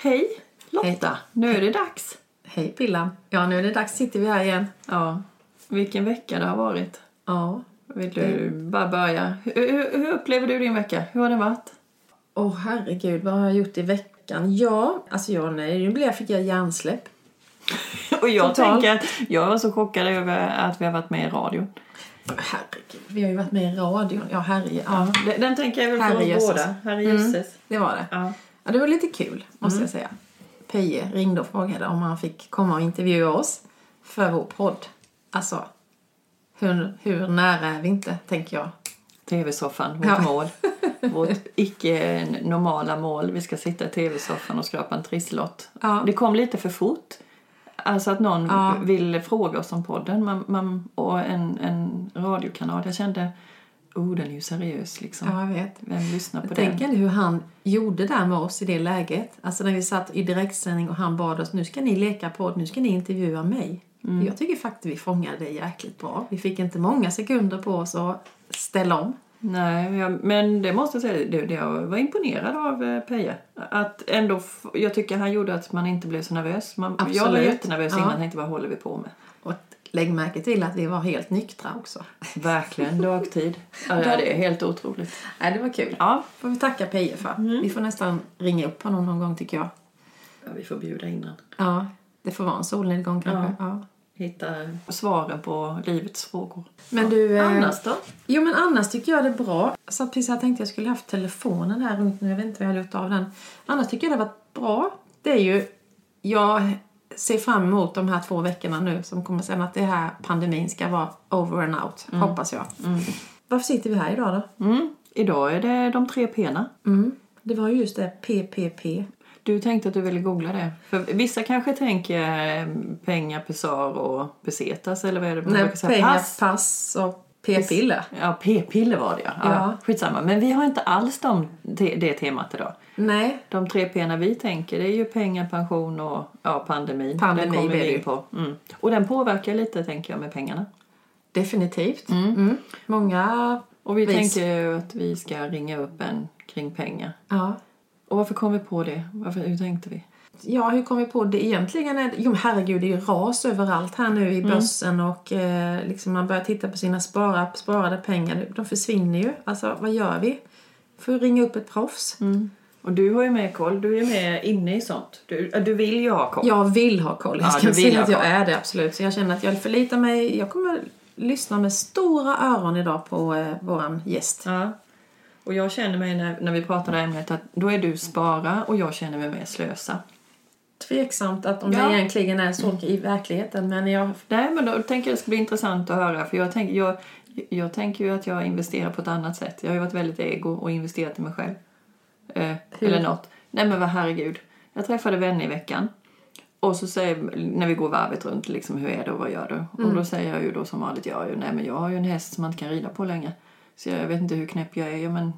hej Lotta! Nu är det dags. Hej Pillan! Ja, nu är det dags. sitter vi här igen. Ja, vilken vecka det har varit. Ja. Vill du bara börja? Hur, hur, hur upplever du din vecka? Hur har den varit? Åh oh, herregud, vad har jag gjort i veckan? Ja, alltså jag, nej, nu blev fick jag hjärnsläpp. Och jag Totalt. tänker att jag var så chockad över att vi har varit med i radion. Herregud, vi har ju varit med i radion. Ja, herre, ja. Den, den tänker jag väl för oss båda. Herrejösses. Det var det. Ja. Ja, det var lite kul, måste jag säga. Peje ringde och frågade om han fick komma och intervjua oss för vår podd. Alltså, hur, hur nära är vi inte, tänker jag. TV-soffan, vårt Ja. mål. Vårt icke normala mål. Vi ska sitta i TV-soffan och skrapa en trisslott. Ja. Det kom lite för fort. Alltså att någon Ja. vill fråga oss om podden man, man, och en, en radiokanal. Jag kände, oh den är ju seriös liksom. Ja, jag vet. Vem lyssnar på Tänk den? ändå hur han gjorde där med oss i det läget. Alltså när vi satt i direktsändning och han bad oss, nu ska ni leka podd, nu ska ni intervjua mig. Jag tycker faktiskt vi fångade det jäkligt bra. Vi fick inte många sekunder på oss att ställa om. Nej, jag, men det måste jag säga, det, det, jag var imponerad av eh, Peje. Att ändå, jag tycker han gjorde att man inte blev så nervös. Man, jag var jättenervös Ja. innan och tänkte, vad håller vi på med? Lägg märke till att vi var helt nyktra också. Verkligen, dagtid. Ja, det är helt otroligt. Nej, det var kul. Ja, får vi tacka Peje för. Vi får nästan ringa upp honom någon gång tycker jag. Ja, vi får bjuda in den. Ja, det får vara en solnedgång kanske. Ja. Hitta svaren på livets frågor. Men du... eh, Annars då? Jo men annars tycker jag det är bra. Så precis jag tänkte jag skulle haft telefonen här runt nu. Jag vet inte vad jag har av den. Annars tycker jag det har varit bra. Det är ju... Jag ser fram emot de här två veckorna nu som kommer sen att det här pandemin ska vara over and out. Hoppas jag. Varför sitter vi här idag då? Mm. Idag är det de tre P'na. Mm. Det var ju just det PPP. Du tänkte att du ville googla det. För vissa kanske tänker eh, pengar, pesar och pesetas eller vad är det man Nej, brukar säga? pengar, Pass. pass och p-piller. Ja, p-piller var det ja. ja. Ja. Skitsamma. Men vi har inte alls de, te, det temat idag. Nej, De tre P'na vi tänker det är ju pengar, pension och ja, pandemin. Pandemi den kommer vi in på. Mm. Och den påverkar lite tänker jag med pengarna. definitivt. Mm. Många... Och vi Vis. tänker ju att vi ska ringa upp en kring pengar. Ja. Och varför kom vi på det? Varför, hur tänkte vi? Ja, hur kom vi på det egentligen? Är, jo, herregud, det är ju ras överallt här nu i börsen och eh, liksom man börjar titta på sina spara, sparade pengar. De försvinner ju. Alltså, vad gör vi? Får ringa upp ett proffs. Och du har ju med koll. Du är med inne i sånt. Du, äh, du vill ju ha koll. Jag vill ha koll. Jag Ja, ska vill säga att jag koll. är det, absolut. Så jag känner att jag förlitar mig. Jag kommer lyssna med stora öron idag på eh, våran gäst. Ja. Och jag känner mig när, när vi pratar här ämnet att då är du spara och jag känner mig mer slösa. Tveksamt att om Ja. det egentligen är så i verkligheten. Men jag... Nej, men då tänker jag det ska bli intressant att höra. För jag, tänker, jag, jag tänker ju att jag investerar på ett annat sätt. Jag har ju varit väldigt ego och investerat i mig själv. Eh, eller något. Nej men vad herregud. Jag träffade vänner i veckan. Och så säger, när vi går varvet runt, liksom, hur är det och vad gör du? Och då säger jag ju då som vanligt, ja, ju, nej men jag har ju en häst som man inte kan rida på längre. Så jag vet inte hur knäpp jag är. Ja men,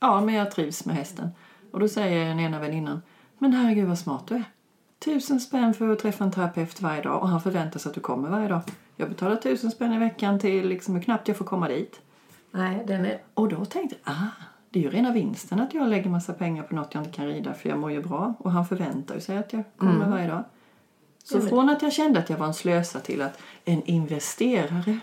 ja, men jag trivs med hästen. Och då säger den ena väninnan, men herregud vad smart du är. Tusen spänn för att träffa en terapeut varje dag och han förväntar sig att du kommer varje dag. Jag betalar tusen spänn i veckan till liksom hur knappt jag får komma dit. Nej, den är... Och då tänkte jag, ah, det är ju rena vinsten att jag lägger massa pengar på något jag inte kan rida för jag mår ju bra. Och han förväntar sig att jag kommer varje dag. Så men- från att jag kände att jag var en slösa till att en investerare.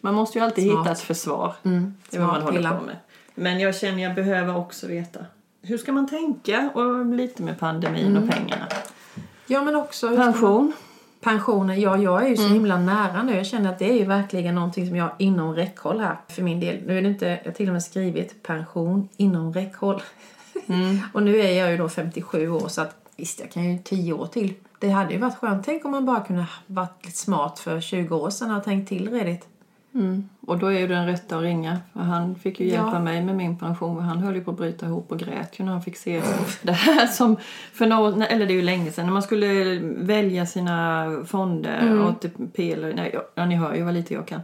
Man måste ju alltid Smart. hitta ett försvar. Mm, det är vad man håller på med. Men jag känner jag behöver också veta. Hur ska man tänka? Och lite med pandemin och pengarna. Ja, men också... Pension. Pensionen, ja jag är ju så himla nära nu. Jag känner att det är ju verkligen någonting som jag har inom räckhåll här för min del. Nu är det inte, jag har till och med skrivit pension inom räckhåll. och nu är jag ju då 57 år så att visst jag kan ju 10 år till. Det hade ju varit skönt. Tänk om man bara kunde varit lite smart för 20 år sedan och tänkt till redigt. Mm. Och då är ju den rätta att ringa. För han fick ju hjälpa Ja. mig med min pension. Han höll ju på att bryta ihop och grät ju när han fick se det här som för något, eller det är ju länge sedan, när man skulle välja sina fonder, Mm. ATP eller, nej, ja, ni hör ju vad lite jag kan.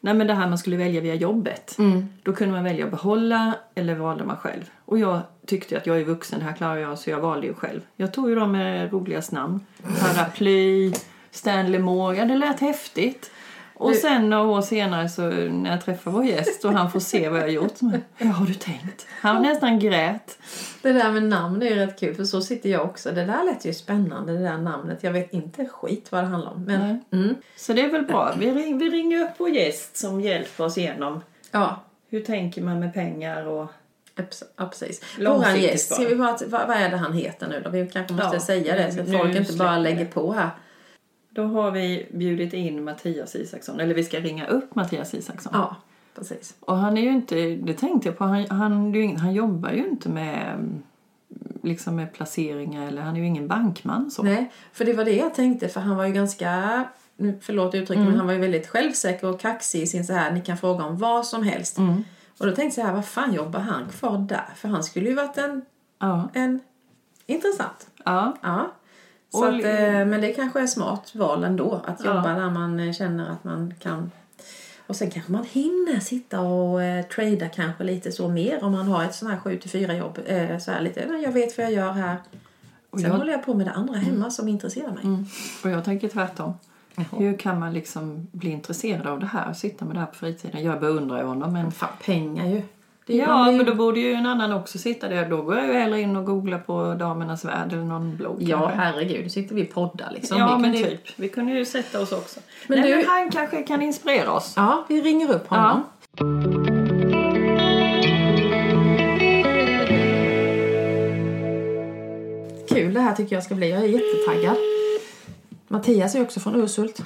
Nej men det här man skulle välja via jobbet. Då kunde man välja att behålla eller valde man själv. Och jag tyckte att jag är vuxen, det här klarar jag så jag valde ju själv. Jag tog ju dem med roligast namn. Paraply, Stanley Moore, ja det lät häftigt. Och sen några år senare så när jag träffar vår gäst och han får se vad jag har gjort. Så, ja, har du tänkt? Han nästan grät. Det där med namn är ju rätt kul för så sitter jag också. Det där lät ju spännande det där namnet. Jag vet inte skit vad det handlar om. Men, mm, Så det är väl bra. Vi, ring, vi ringer upp vår gäst som hjälper oss igenom ja, hur tänker man med pengar och... ja, precis. Våran gäst, ska vi bara, vad, vad är det han heter nu då? Vi kanske måste Ja, säga det så att folk inte bara lägger det. på här. Då har vi bjudit in Mattias Isaksson, eller vi ska ringa upp Mattias Isaksson. Ja, precis. Och han är ju inte, det tänkte jag på, han, han, han jobbar ju inte med liksom med placeringar eller han är ju ingen bankman så. Nej, för det var det jag tänkte för han var ju ganska, förlåt uttrycket, Mm. men han var ju väldigt självsäker och kaxig i sin så här, ni kan fråga om vad som helst. Mm. Och då tänkte jag så här, vad fan jobbar han kvar där? För han skulle ju varit en, Ja. en intressant. ja. Ja. Så att, eh, men det kanske är smart val ändå, att Ja. jobba där man eh, känner att man kan och sen kanske man hinner sitta och eh, trada kanske lite så mer om man har ett sånt här 7 till 4 jobb. Eh, så här lite, jag vet vad jag gör här. Och Sen jag- håller jag på med det andra hemma som intresserar mig. Mm. Och jag tänker tvärtom. Jaha. Hur kan man liksom bli intresserad av det här och sitta med det här på fritiden? Jag beundrar ju honom men... Fan, pengar ju. Ja, ju- men då borde ju en annan också sitta där. Då går jag ju hellre in och googlar på Damernas Värld eller någon blogg. Ja, kanske. herregud. Nu sitter vi och poddar liksom. Ja, men typ. Vi kunde ju sätta oss också. Men Nej, du- men han kanske kan inspirera oss. Ja, vi ringer upp honom. Kul det här tycker jag ska bli. Jag är jättetaggad. Mattias är också från Urshult.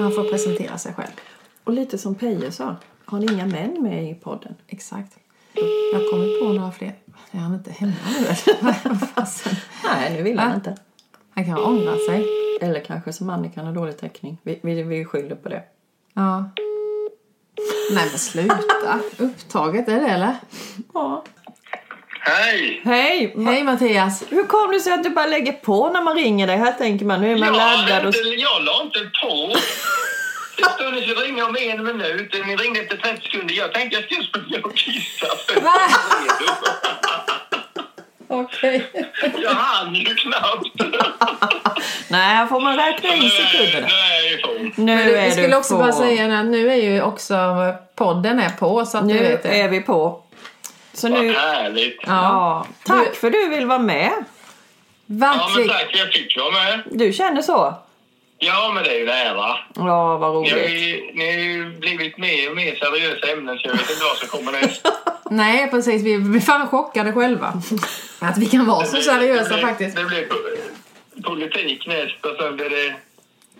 Han får presentera sig själv. Och lite som Peje sa, har ni inga män med i podden? Exakt. Jag kommit på några fler. Är han inte hemma nu? Nej, nu vill han inte. Han kan ha ångrat sig. Eller kanske som Annika har dålig täckning. Vi, vi, vi skyller på det. Ja. Nej men sluta. Upptaget är det eller? Ja. Hej! Hej! Hej Mattias. Hur kom det sig att du bara lägger på när man ringer dig? Här tänker man, nu är man jag, laddad och... inte, jag la inte på. Det stod ni skulle ringa om en minut. Ni ringde efter 30 sekunder. Jag tänkte jag skulle springa och kissa. jag. Okej. Jag hann ju knappt. Nej, här får man räkna in Nu sekunderna. är jag i form. Nu Men du, är jag skulle också på. bara säga att nu är ju också podden är på så att Nu du vet det. är vi på. Så Vad nu... härligt. Ja, Ja. Tack Du- för du vill vara med. men Verkligen. tack. Jag fick vara med. Du känner så? Ja, men det är ju en ära. Ja, vad Ni har, roligt. ju, ni har ju blivit mer och mer seriösa ämnen så jag vet inte vad som kommer näst. Nej precis, vi blir fan chockade själva. Att vi kan vara så seriösa det faktiskt. Det blir po- politik näst och sen blir det...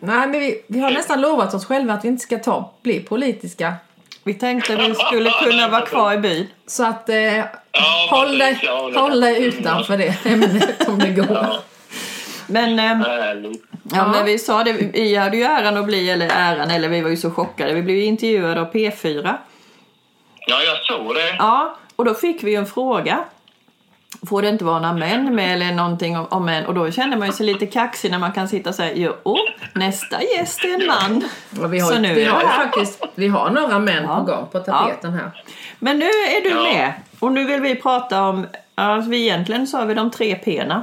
Nej men vi, vi har nästan lovat oss själva att vi inte ska ta, bli politiska. Vi tänkte att vi skulle kunna vara kvar i byn. Så att eh, Ja, håll, dig. Ja, håll dig utanför det ämnet om det går. Ja, Men, eh. Ja, men vi sa det, vi hade ju äran att bli, eller äran, eller vi var ju så chockade. Vi blev ju intervjuade av P4. Ja, jag såg det. Ja, och då fick vi ju en fråga. Får det inte vara några män med eller någonting om, om män? Och då kände man ju sig lite kaxig när man kan sitta och säga jo, nästa gäst är en man. Och vi har, Så nu vi har ju faktiskt vi har några män Ja. på gång på tapeten här. Men nu är du Ja. med och nu vill vi prata om, alltså vi egentligen sa vi de tre P'na.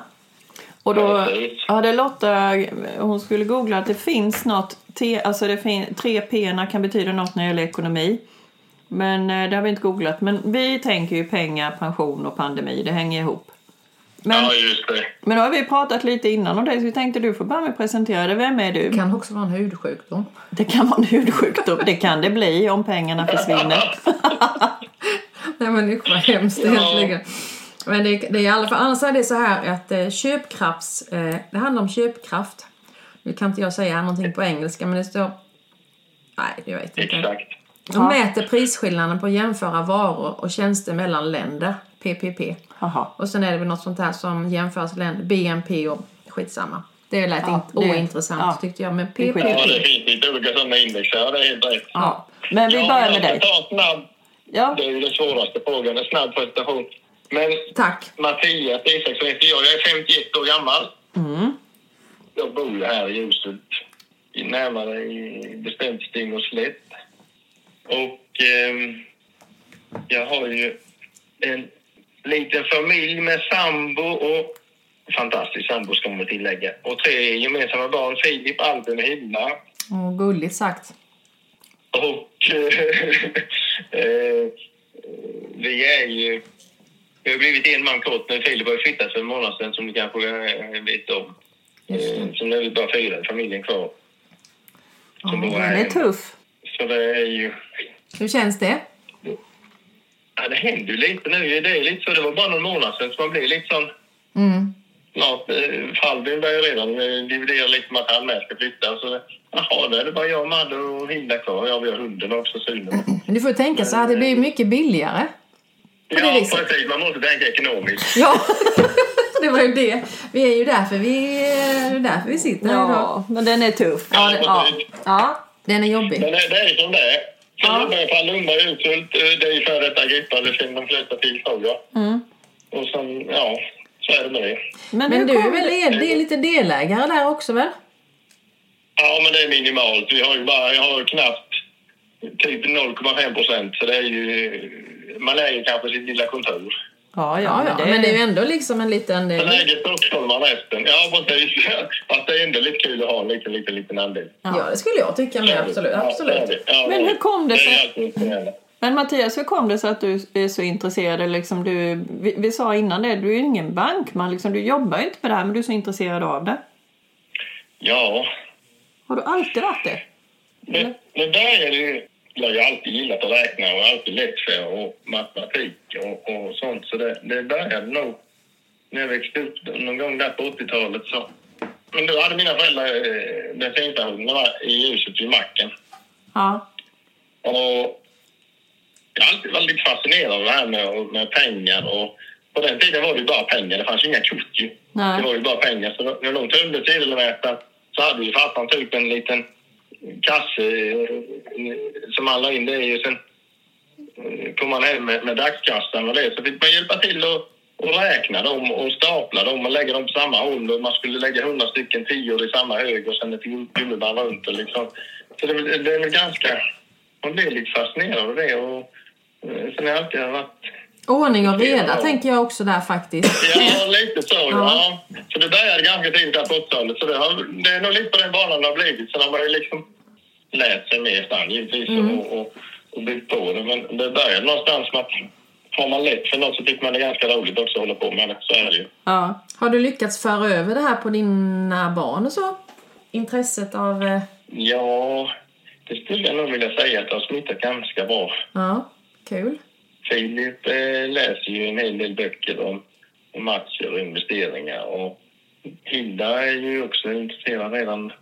Och då hade Lotta, hon skulle googla att det finns något, te, alltså det fin, tre P'na kan betyda något när det gäller ekonomi. Men eh, det har vi inte googlat. Men vi tänker ju pengar, pension och pandemi, det hänger ihop. Men, Ja, just det. men då har vi pratat lite innan om det så vi tänkte du får börja med att presentera dig. Vem är du? Det kan också vara en hudsjukdom. Det kan vara en hudsjukdom, det kan det bli om pengarna försvinner. Nej men usch vad hemskt Ja. Men det, det är i alla fall, annars är det så här att eh, köpkrafts, eh, det handlar om köpkraft. Nu kan inte jag säga någonting på engelska men det står, nej jag vet inte. Exakt. De mäter prisskillnaden på jämföra varor och tjänster mellan länder, PPP. Jaha. Och sen är det väl något sånt här som jämförsländer, BNP och skitsamma. Det lät Ja, inte det- ointressant ja. tyckte jag. Men PPP. Ja, det finns lite olika sådana index här. Det är helt rätt. Ja. Men vi Ja, börjar med dig. ta en snabb. Ja, Det är ju den svåraste frågan. En snabb presentation. Men Tack. Mattias Isaksson heter jag. Jag är 51 år gammal. mm. Jag bor ju här i i- Närmare i bestämt Stignoslätt. Och ehm, jag har ju en liten familj med sambo och fantastisk sambo ska man tillägga. Och tre gemensamma barn. Filip, Albin och Hilda. Och gulligt sagt. Och eh, vi är ju... Vi har blivit en man kort när Filip har flyttat för en månad sedan som du kanske eh, vet om. Eh, Så nu är vi bara fyra i familjen kvar. Ja, Som då Den är tuff. Så det är ju... Hur känns det? Ja, det händer ju lite nu. Det är lite så. Det var bara någon månad sedan så man blir lite sån... Mm. Eh, Albin börjar redan dividera lite med att han med ska flytta. Så, jaha, då är det bara jag, Madde och Hilda kvar. Ja, vi har hunden också, Sune. Men du får tänka så här, det blir mycket billigare. På det Ja, precis. Man måste tänka ekonomiskt. Ja, det var ju det. Vi är ju därför vi, det är därför vi sitter här idag. Ja, men den är tuff. Ja, det, ja. ja, den är jobbig. Men det, det är som det är. Sen Ja. jobbar jag på Lundberg Uthult. eh, Det är ju före detta Grippa, eller sen de flesta till. Mm. Och sen, ja, så är det med det. Men, Men du är väl det- del, det är lite delägare där också väl? Ja, men det är minimalt. Vi har ju bara, jag har knappt typ 0,5 procent. Så det är ju... Man är ju kanske sitt lilla kontor. Ja, ja, men det, men det är ju ändå liksom en liten... Del. äger stockholmar resten. Ja, precis. Fast det är ändå lite kul att ha en liten, liten, liten andel. Ja, det skulle jag tycka med. Absolut. Det är absolut. det. Men hur kom det Det sig- är. Men Mattias, hur kom det sig att du är så intresserad? Liksom du, vi, vi sa innan det, du är ju ingen bankman. Liksom, du jobbar ju inte med det här, men du är så intresserad av det. Ja, Har du alltid varit det? det, det började ju... Jag har ju alltid gillat att räkna och alltid lätt för och matematik och, och sånt. Så det, det började nog när jag växte upp någon gång där på 80-talet. Så. Men då hade mina föräldrar eh, bensinstationerna i huset vid macken. Ja. Och jag har alltid varit lite fascinerad av det här med, med pengar. Och på den tiden var det ju bara pengar. Det fanns ju inga kort ju. Det var ju bara pengar. Så när de tömde sedelmätaren så hade ju farsan typ en liten kasse eh, som han la in det i. Och sen eh, kom man hem med, med dagskassan och det. Så fick man hjälpa till och, och räkna dem och stapla dem och lägga dem på samma håll. Och man skulle lägga hundra stycken tior i samma hög och sen ett gummiband runt. Och liksom. Så det, det är ganska... Man blir lite fascinerad av det. Och, eh, sen har jag alltid varit Ordning och reda Ja. tänker jag också där faktiskt. Ja, lite så. Ja. Ja. Så det började ganska tidigt där på 80-talet. Så det, har, det är nog lite på den banan det har blivit. Sen har man ju liksom lärt sig mer sen givetvis Mm. och, och, och byggt på det. Men det började någonstans med att har man lätt för något så tycker man det är ganska roligt också att hålla på med det. Så är det ju. ja. Har du lyckats föra över det här på dina barn och så? Intresset av... eh, Ja, det skulle jag nog vilja säga att det har smittat ganska bra. Ja, kul. Filip eh, läser ju en hel del böcker om, om aktier och investeringar. Och Hilda är ju också intresserad redan.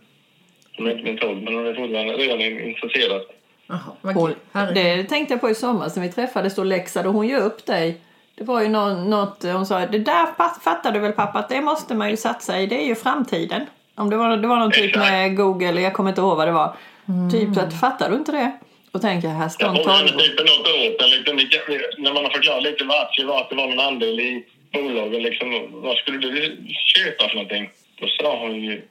Hon är inte min 12, men hon är fortfarande redan intresserad. Jaha, vad Hon, det tänkte jag på i somras när vi träffades och läxade hon ju upp dig. Det var ju nå- något, hon sa, det där fa- fattar du väl pappa att det måste man ju satsa i, det är ju framtiden. Om det var, det var någon typ med Google, jag kommer inte ihåg vad det var. Typ så att, fattar du inte det? Och tänker jag, här står Jag en tolvåring. typ något år sedan, liksom, när man har förklarat lite vad aktier var, att det var någon andel i bolagen. Liksom, vad skulle du köpa för någonting? Då sa hon ju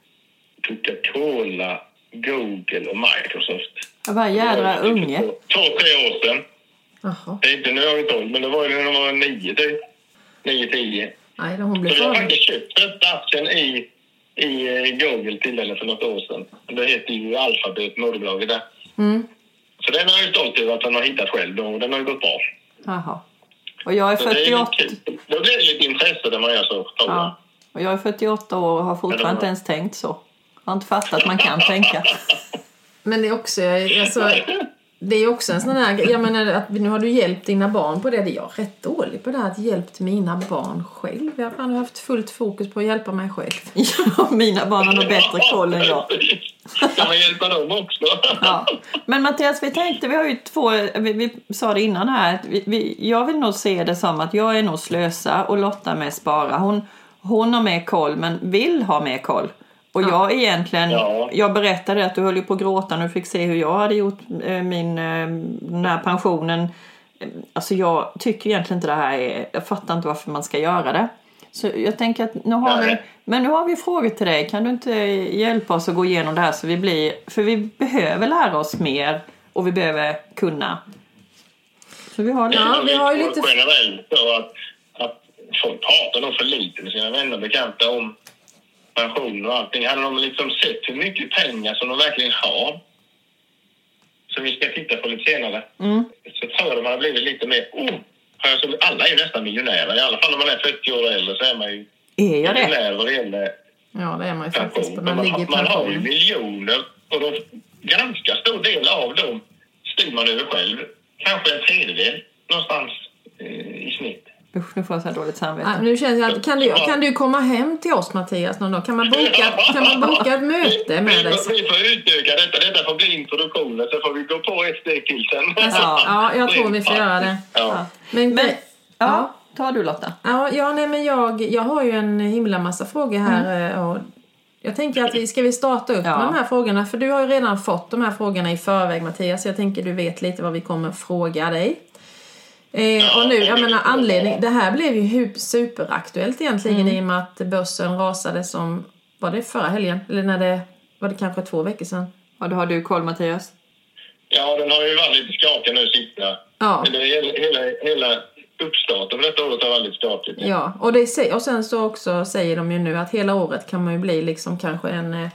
Coca-Cola, Google och Microsoft. Jag bara, jädra Det var ju unge. Två, tre år sedan. Jaha. Det är inte nu har vi 12, men det var ju när de var nio typ. Nio, tio. Nej, då hon blev Så jag har faktiskt köpt första aktien i, i eh, Google till henne för något år sedan. Det heter ju Alphabet, moderbolaget där. Mm. Så den är jag stolt över att den har hittat själv och den har ju gått bra. Jaha. Och jag är Så det är 48. lite kul. Då blir det lite intresse när man gör så, jag. Ja. Och jag är 48 år och har fortfarande inte ens tänkt så. Jag har inte fattat att man kan tänka. Men det är också, alltså, det är också en sån här, jag menar att nu har du hjälpt dina barn på det. Det är jag rätt dålig på det här, att hjälpt mina barn själv. Jag har haft fullt fokus på att hjälpa mig själv. Ja, mina barn har nog bättre koll än jag. Kan man hjälpa dem också? Ja. Men Mattias, vi tänkte, vi har ju två, vi, vi sa det innan här, att vi, vi, jag vill nog se det som att jag är nog slösa och Lotta med spara. Hon, hon har mer koll men vill ha mer koll. Och jag egentligen, Ja. jag berättade att du höll ju på att gråta när du fick se hur jag hade gjort eh, min, eh, den här pensionen. Eh, Alltså jag tycker egentligen inte det här är, jag fattar inte varför man ska göra det. Så jag tänker att nu har vi, men nu har vi frågor till dig. Kan du inte hjälpa oss att gå igenom det här så vi blir, för vi behöver lära oss mer och vi behöver kunna. Så vi har lite, Ja, vi har ju lite- Generellt så att, att folk pratar nog för lite med sina vänner och bekanta om pension och allting. Hade de liksom sett hur mycket pengar som de verkligen har som vi ska titta på lite senare, Mm. så tror jag de har blivit lite mer... Oh, har jag som, alla är ju nästan miljonärer. I alla fall om man är 40 år äldre så är man ju Är jag det? miljonär vad det gäller Ja, det är man ju faktiskt. man Man, ligger man har ju miljoner och de, ganska stor del av dem styr man över själv. Kanske en tredjedel någonstans eh, i snitt. Usch, nu får jag så här dåligt samvete. Ja, nu känns det att, kan, du, kan du komma hem till oss Mattias någon dag? Kan man boka, kan man boka ett möte med dig? vi, vi får utöka detta. Detta får bli introduktionen så får vi gå på ett steg till sen. Alltså, ja, jag tror vi får göra det. Ja. Men, Men, ja. ja, ta du Lotta. Ja, ja nej, men jag, jag har ju en himla massa frågor här. eh, Och jag tänker att vi ska vi starta upp Ja. med de här frågorna. För du har ju redan fått de här frågorna i förväg Mattias. Jag tänker du vet lite vad vi kommer fråga dig. Eh, och nu, jag menar anledning, det här blev ju superaktuellt egentligen i och med att börsen rasade som, var det förra helgen? Eller när det, var det kanske två veckor sedan? Ja, då har du koll Mattias. ja, den har ju varit lite skakig nu sista. Ja. Det hela, hela, hela uppstarten detta året har varit lite skakigt. Ja, och, det, och sen så också säger de ju nu att hela året kan man ju bli liksom kanske en eh,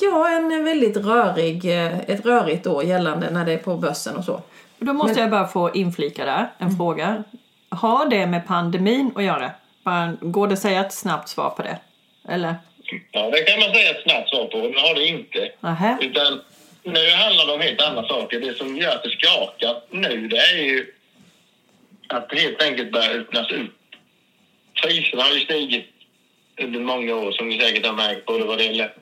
Ja, en väldigt rörig, eh, ett rörigt år gällande när det är på börsen och så. Då måste jag bara få inflika där, en fråga. Har det med pandemin att göra? Bara, går det att säga ett snabbt svar på det? Eller? Ja, det kan man säga ett snabbt svar på. Men har det inte. Nähä? Utan nu handlar det om helt andra saker. Det som gör att det skakar nu det är ju att det helt enkelt börjar öppnas upp. Priserna har ju stigit under många år som ni säkert har märkt både vad det gäller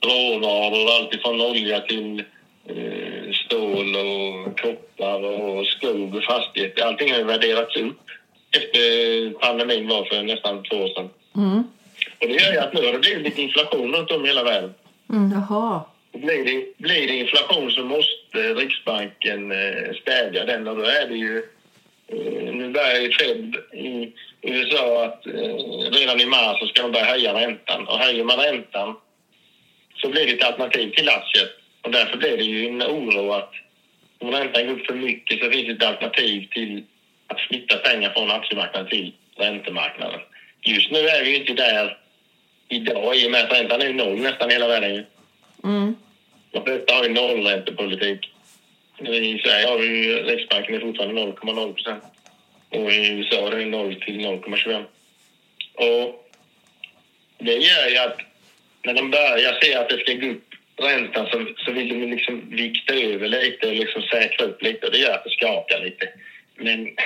råvaror, allt ifrån olja till eh, stål och koppar och skog och fastigheter. Allting har ju värderats upp efter pandemin var för nästan två år sedan. Mm. Och det gör ju att nu har det blivit lite inflation runt om i hela världen. Jaha. Blir det, blir det inflation så måste Riksbanken eh, stävja den och då är det ju... Eh, nu börjar ju Fed i USA att eh, redan i mars så ska de börja höja räntan. Och höjer man räntan så blir det ett alternativ till aktier. Och därför blir det ju en oro att om räntan går upp för mycket så finns det ett alternativ till att flytta pengar från aktiemarknaden till räntemarknaden. Just nu är vi ju inte där idag i och med att räntan är noll nästan hela världen. Mm. De flesta har ju nollräntepolitik. I Sverige har vi ju Riksbanken är fortfarande 0,0 procent. Och i USA är det 0 till 0,25. Och det gör ju att när de börjar se att det ska gå upp räntan så, så vill de liksom vikta över lite och liksom säkra upp lite. Och det gör att det skakar lite. Men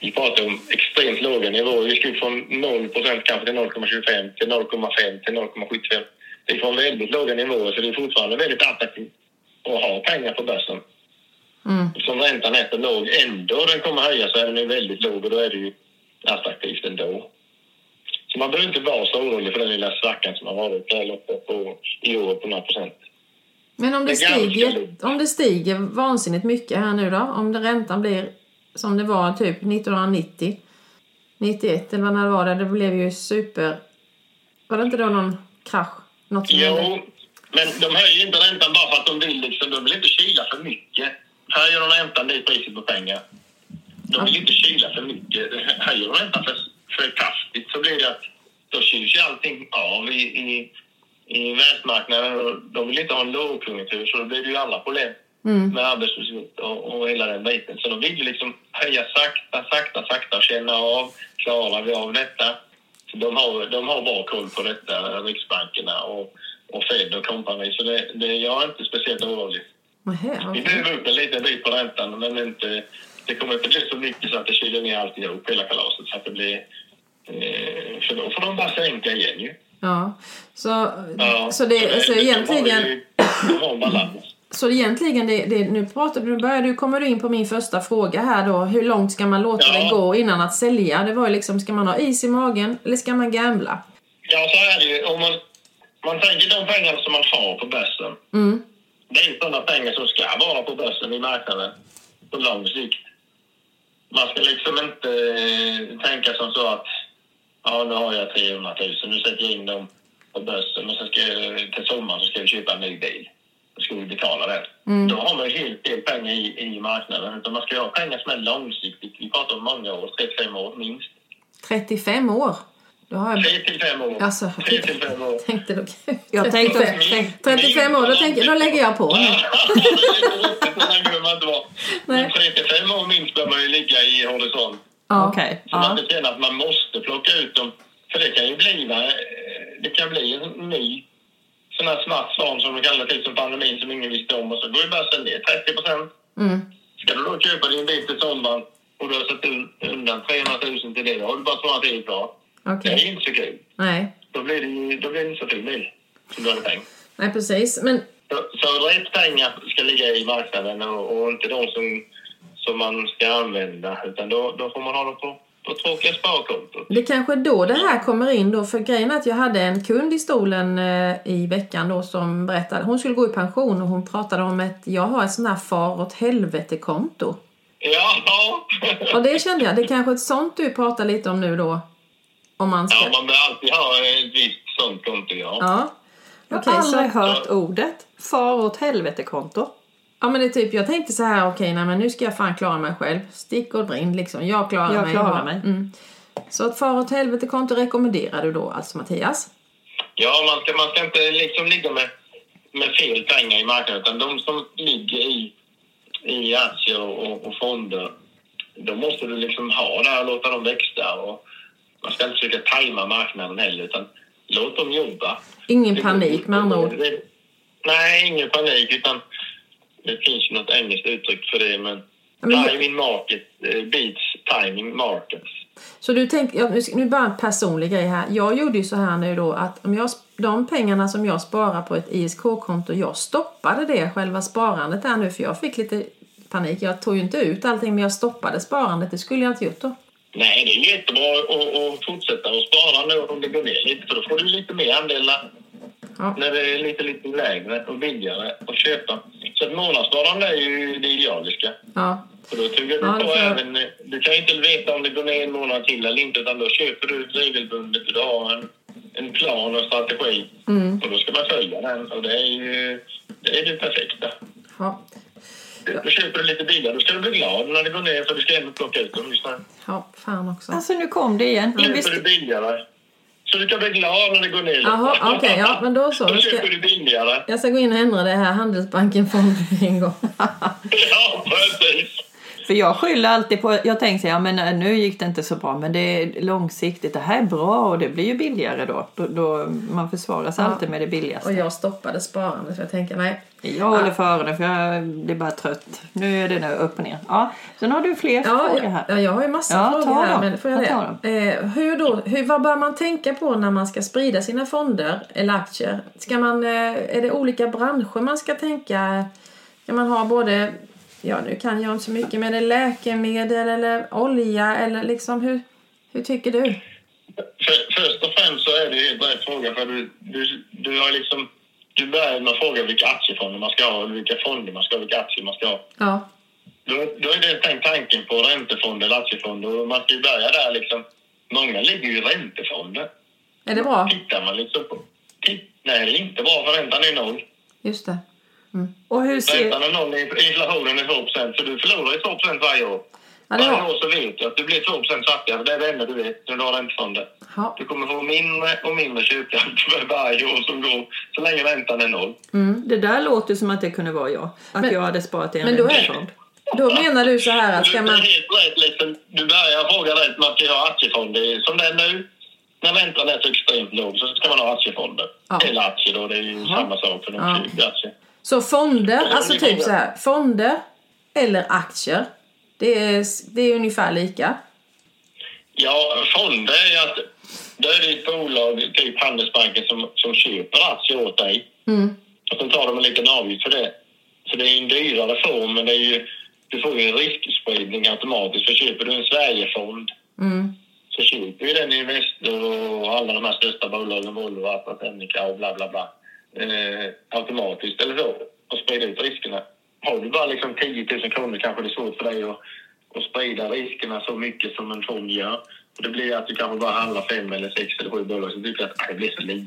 vi pratar om extremt låga nivåer. Vi upp från 0 procent kanske till 0,25 till 0,5 till 0,75. Det är från väldigt låga nivåer så det är fortfarande väldigt attraktivt att ha pengar på börsen. Mm. Som räntan är så låg ändå den kommer höja så är den ju väldigt låg och då är det ju attraktivt ändå. Så man behöver inte vara så orolig för den lilla svackan som har varit där uppe på, i år på några procent. Men om det, Det stiger, om det stiger vansinnigt mycket här nu då? Om det, räntan blir som det var typ 1990, 91 eller när det var det, det blev ju super... Var det inte då någon krasch? Något som hände? Jo, men de höjer inte räntan bara för att de vill liksom, de vill inte kyla för mycket. Höjer de räntan, det är priset på pengar. De vill inte kyla för mycket. Höjer de räntan för, för kraftigt så blir det att då kyls ju allting av i, i, världsmarknaden. Och De vill inte ha en lågkonjunktur så då blir det ju alla problem Mm. med arbetslöshet och, och hela den biten. Så de vill ju liksom höja sakta, sakta, sakta och känna av. Klarar vi av detta? Så de har, de har bra koll på detta, Riksbankerna och, och Fed och company. Så det, det, jag är inte speciellt orolig. Vi behöver upp en liten bit på räntan men inte, det kommer inte bli så mycket så att det kyler ner alltihop, hela kalaset. Så att det blir, eh, för då får de bara sänka igen ju. Ja. Så, Ja, så, det, så de har egentligen... ju- De har balans. Så egentligen, det, det, nu, pratar, nu börjar du, kommer du in på min första fråga här då. Hur långt ska man låta Ja. det gå innan att sälja? Det var ju liksom, ska man ha is i magen eller ska man gambla? Ja, så är det ju. Om man, man tänker de pengarna som man har på börsen. Mm. Det är sådana pengar som ska vara på börsen i marknaden på lång sikt. Man ska liksom inte eh, tänka som så att ja, nu har jag 300 000, nu sätter jag in dem på börsen och sen ska jag, till sommaren så ska vi köpa en ny bil. Då ska vi betala den. Mm. Då har man ju helt fel pengar i, i marknaden. Utan man ska ju ha pengar som är långsiktigt. Vi pratar om många år, 35 år minst. 35 år? Då har jag... Tre till fem år. Alltså, Tre till fem år. tänkte då... Jag tänkte, 35, tänk, 35 år, då, tänker, då lägger jag på. Nej. Men till fem år minst bör man ju ligga i horisont. Ja. okej. Så man Ja. inte känner att man måste plocka ut dem. För det kan ju bli, eh, det kan bli en ny sån här svart svan som de kallar det, som pandemin som ingen visste om. Och så går ju börsen ner 30 procent. Mm. Ska du då köpa din bil till sommaren och du har satt un- undan 300 000 till det, då har du bara sparat in bra. Okej. Det är inte så kul. Nej. Då blir det, ju- då blir det inte så fin bil som du hade tänkt. Nej, precis. Men Så, så rätt pengar ska ligga i marknaden och, och inte de som, som man ska använda. Utan då, då får man ha dem på, på tråkiga sparkontot. det kanske är då det här kommer in då. För grejen är att jag hade en kund i stolen eh, i veckan då som berättade. Hon skulle gå i pension och hon pratade om att jag har ett sånt här far åt helvete-konto. Ja, ja. Och det kände jag, det är kanske ett sånt du pratar lite om nu då. Om man ska... ja, man bör alltid ha ett visst sånt konto, ja. Ja. Jag har så... aldrig hört ordet. Far åt helvete-konto. Ja men det är typ, jag tänkte så här, okej men nu ska jag fan klara mig själv. Stick och brinn liksom, jag klarar Jag mig. klarar Ja. mig. Mm. Så ett far åt helvete-konto rekommenderar du då alltså Mattias? Ja, man ska, man ska inte liksom ligga med, med fel pengar i marknaden. Utan de som ligger i, i aktier och, och, fonder, då måste du liksom ha det här och låta dem växa. Och man ska inte försöka tajma marknaden heller, utan låt dem jobba. Ingen panik med andra ord. Nej, ingen panik. Utan det finns ju något engelskt uttryck för det. Men men- timing market eh, beats timing markets. Så du tänker, nu bara en personlig grej här. Jag gjorde ju så här nu då att om jag, de pengarna som jag sparar på ett ISK-konto, jag stoppade det, själva sparandet där nu för jag fick lite panik. Jag tog ju inte ut allting men jag stoppade sparandet, det skulle jag inte gjort då. Nej, det är jättebra att, att fortsätta att spara nu om det går ner lite. För då får du lite mer andelar Ja. när det är lite, lite lägre och billigare att köpa. Så ett månadssparande är ju det idealiska. Ja, För då tuggar du Ja, på även... Du kan ju inte veta om det går ner en månad till eller inte utan då köper du regelbundet och du har en, en plan och strategi. Mm. Och då ska man följa den och det är ju det, är det perfekta. ja, Då köper du lite billigare. Då ska du bli glad när det går ner för du ska ändå plocka ut dem. Ja fan också. Alltså nu kom det igen. Köper du billigare. Så du kan bli glad när det går ner. Jaha, okej, ja men då så. Då ska, köper du billigare. jag ska gå in och ändra det här Handelsbanken fond en gång. Ja, precis. För jag skyller alltid på, jag tänker så här, ja, men eh, nu gick det inte så bra men det är långsiktigt, det här är bra och det blir ju billigare då. då, då man försvarar sig Ja. alltid med det billigaste. Och jag stoppade sparandet för jag tänker nej. Jag håller före det för jag blir bara trött. Nu är det nu upp och ner. Ja, sen har du fler Ja, frågor ja, här. ja, jag har ju massa Ja, frågor här. dem. Men får jag Ja, ta det? Eh, hur då, hur, vad bör man tänka på när man ska sprida sina fonder eller aktier? Ska man, eh, är det olika branscher man ska tänka? Ska man ha både, ja nu kan jag inte så mycket, men är det läkemedel eller olja eller liksom hur, hur tycker du? För, först och främst så är det ju en rätt fråga. För du, du, du har liksom... Du börjar med att fråga vilka aktiefonder man ska ha, eller vilka fonder man ska ha, vilka aktier man ska ha. Ja, Då, då är det tänkt tanken på räntefonder eller aktiefonder. Och man ska ju börja där liksom. Många ligger ju i räntefonder. är det bra? Tittar man liksom på... Titt, nej, det är inte bra för räntan är noll. Just det. Och hur ser... Räntan är noll, inflationen är 2 så du förlorar ju 2 varje år. Ja, varje var. år så vet du att du blir 2 fattigare. Det är det enda du vet när du har räntefonder. Ja. Du kommer få mindre och mindre köpkraft för varje år som går så länge räntan är noll. Det där låter som att det kunde vara jag. Att Men- jag hade sparat i en men då är- räntefond. Då menar du så här att Du, ska man... är helt rätt. Liksom, du börjar fråga rätt. Man ska ha aktiefonder. Som det är nu, när räntan är så extremt låg, så ska man ha aktiefonder. Ja. Eller aktier då. Det är ju samma sak för de Ja. aktier. Så fonder, alltså typ så här, fonder eller aktier. Det är, det är ungefär lika. Ja, fonder är att då är det ett bolag, typ Handelsbanken, som, som köper aktier åt dig. Mm. Och sen tar de en liten avgift för det. Så det är en dyrare form, men det är ju, du får ju en riskspridning automatiskt. För köper du en Sverigefond Mm. så köper ju den Investor och alla de här största bolagen, Volvo, AstraZeneca och bla bla bla, eh, automatiskt eller så och sprider ut riskerna. Har du bara liksom 10 000 kronor kanske det är svårt för dig att, att sprida riskerna så mycket som en fond gör. Och det blir att du kanske bara handlar fem eller sex eller sju bolag så tycker du att "Ah, det blir så lite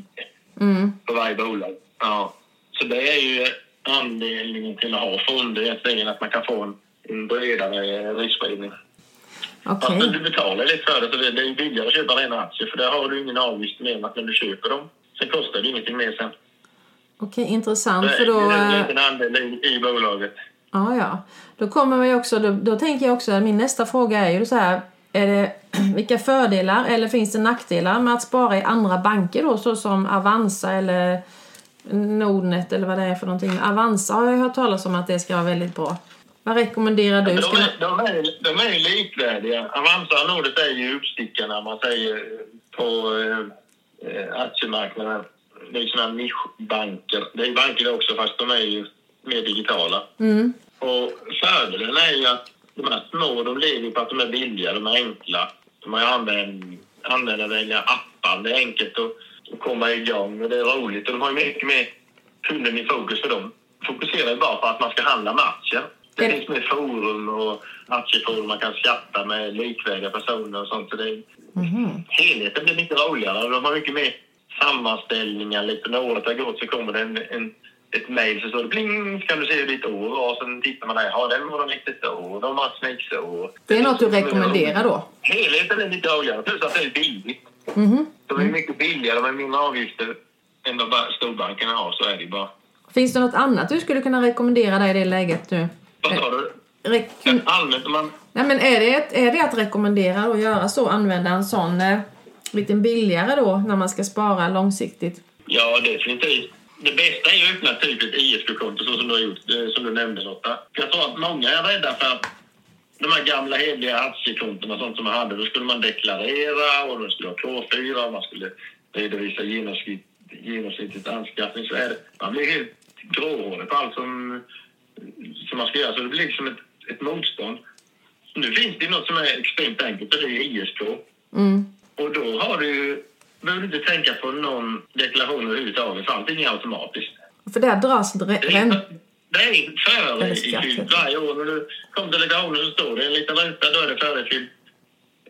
Mm. för varje bolag. Ja. Så det är ju anledningen till att ha fonder egentligen att man kan få en, en bredare riskspridning. Okej. Fast du betalar lite för det, så det är billigare att köpa rena aktier för där har du ingen avgift mer än att när du köper dem. Sen kostar det ingenting mer sen. Okej, intressant. Det För då, det är en eh, liten andel i, i bolaget. ja, ja. Då kommer vi också, då, då tänker jag också, min nästa fråga är ju så här. Är det, vilka fördelar eller finns det nackdelar med att spara i andra banker då, såsom Avanza eller Nordnet eller vad det är för någonting? Avanza har jag hört talas om att det ska vara väldigt bra. Vad rekommenderar du? De Ska är, de, är, de är ju likvärdiga. Avanza och Nordnet är ju uppstickarna man säger på eh, eh, aktiemarknaden. Det är sådana nischbanker. Det är banker också fast de är ju mer digitala. Mm. Och fördelen är ju att de här små de lever på att de är billiga, de är enkla. De har ju använd, användarvänliga appar. Det är enkelt att, att komma igång och det är roligt. Och de har ju mycket mer kunden i fokus för dem. Fokuserar ju bara på att man ska handla med aktier. Det finns mer forum och aktieforum man kan skatta med likvärdiga personer och sånt. Så det är, Mhm. helheten blir mycket roligare. och De har mycket mer sammanställningar. Lite när året har gått så kommer det en, en, ett mejl så står det pling, kan du se hur ditt år var. Och sen tittar man där, ja den var gick ett år, de har snyggt så. Det är något du rekommenderar då? Helheten är lite roligare, plus att det är billigt. Mhm. De är mycket billigare, de har mindre avgifter än vad ba- storbankerna har, så är det bara. Finns det något annat du skulle kunna rekommendera dig i det läget nu? Vad sa du? Rek- Allmänt, om man Nej, men är, det, ett- är det att rekommendera att göra så? Använda en sån lite billigare då när man ska spara långsiktigt? Ja, definitivt. Det bästa är ju att öppna typ ett ISK-konto så som du har gjort, eh, som du nämnde Lotta. Jag tror att många är rädda för att de här gamla hederliga aktiekontona sånt som man hade, då skulle man deklarera och då skulle ha K4 och man skulle redovisa genomsnitt, genomsnittligt anskaffningsvärde. Man blir helt gråhårig på allt som, som man ska göra, så det blir liksom ett, ett motstånd. Nu finns det något som är extremt enkelt och det är ISK. Mm. Och då har du behöver du inte tänka på någon deklaration överhuvudtaget, för allting är automatiskt. För där dras dre- Det är, rän- det är före Eller skatt, i heter det. varje år. När du kommer till deklarationen så står det en liten ruta, då är det förefylld,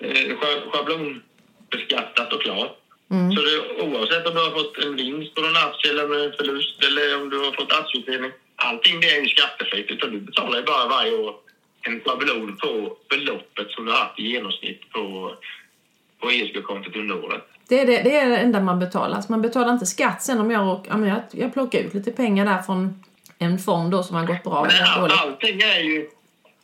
eh, scha- schablonbeskattat och klart. Mm. Så det, oavsett om du har fått en vinst på någon aktie eller en förlust eller om du har fått aktieutdelning, allting det är ju skattefritt. Utan du betalar ju bara varje år en schablon på beloppet som du har haft i genomsnitt på, på ESK-kontot under året. det, är det, det är det enda man betalar. Alltså man betalar inte skatt sen om jag, men jag, jag plockar ut lite pengar där från en fond då som har gått bra Men all, allting är ju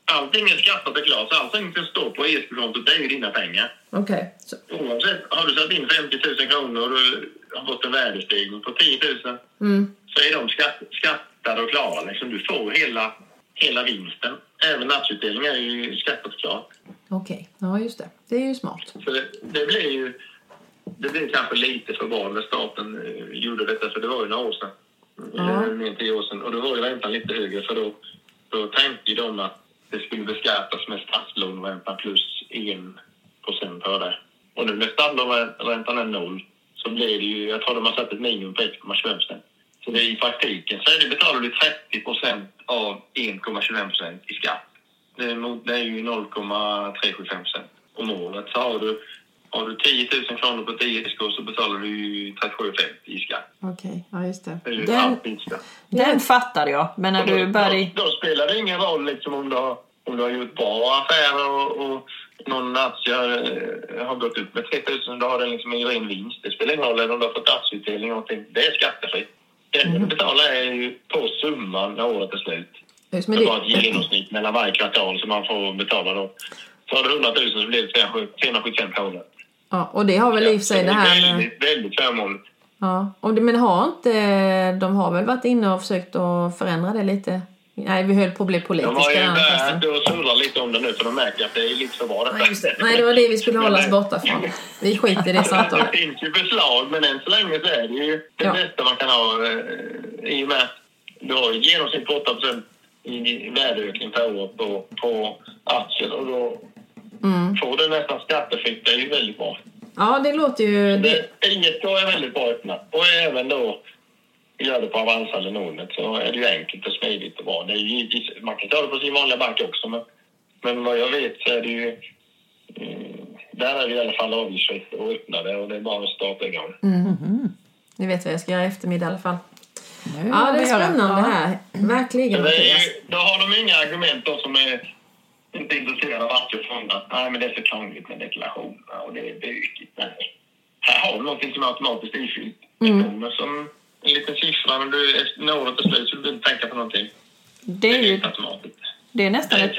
allting är skattat och klart. Så allting som står på ESK-kontot det är ju dina pengar. Okej. Så, Oavsett, har du satt in 50 000 kronor och du har fått en värdestegring på 10 000 mm. så är de skatt, skattade och klara. Liksom, du får hela, hela vinsten. Även aktieutdelning är ju klart. Okej, ja just det. Det är ju smart. Så det, det blir ju det blir kanske lite för bra när staten eh, gjorde detta, för det var ju några år sedan. Ja. Mer än tio år sedan. Och då var ju räntan lite högre, för då, då tänkte ju de att det skulle beskattas med statslåneräntan plus 1 procent på det. Och nu när statslåneräntan är noll så blir det ju, jag tror de har satt ett minimum på 1,25 procent. Så det i praktiken så är det, betalar du 30 procent av 1,25 procent i skatt. Det är, mot- det är ju 0,375 procent om året. Så har du, har du 10 000 kronor på 10 SK så betalar du ju 37,50 i skatt. Okej, ja just det. Det Den-. Den fattade jag, men när du började... Då, då spelar det ingen roll liksom, om, du har, om du har gjort bra affärer och, och någon aktie har, eh, har gått upp med 3 000 då har den liksom en ren vinst. Det spelar ingen roll om du har fått aktieutdelning. Det är skattefritt. Enda du betalar är ju på summan när året är slut. Just, men Det var ett genomsnitt mellan varje kvartal som man får betala då. Så har du 100 000 så blir det 375 kronor. ja, och det har väl i och för sig det här med... Väldigt, väldigt förmånligt. Ja, men har inte... De har väl varit inne och försökt att förändra det lite? Nej, vi höll på att bli De politiska har ju börjat surra lite om det nu för de märker att det är lite för bra detta. Nej, det. Nej, det var det vi skulle hålla oss borta från. Vi skiter i det samtalet. Det finns ju förslag, men än så länge så är det ju det Ja. bästa man kan ha eh, i och med att du har i genomsnitt 8 i värdeökning per år på, på aktier och då Mm. får du nästan skattefritt. Det är ju väldigt bra. Ja, det låter ju... Det, Det, ISK är väldigt bra öppnat och även då gör det på Avanza eller Nordnet så är det ju enkelt och smidigt och bra. Det är ju, givetvis- man kan ta det på sin vanliga bank också men, men vad jag vet så är det ju mm, där är det i alla fall avgiftsfritt att öppna det och det är bara att starta igång. ni vet vad jag ska göra i eftermiddag i alla fall. Nu Ja, det är spännande Ja. här. Verkligen, det är ju, då har de inga argument då som är inte intresserad av och fonder. Nej, men det är för krångligt med deklarationerna och det är bökigt. Nej. Här har du någonting som är automatiskt ifyllt. Det kommer som en liten siffra, men du, när året är slut så du inte tänka på någonting. Det är, Det är ju, det är Det nästan är ett,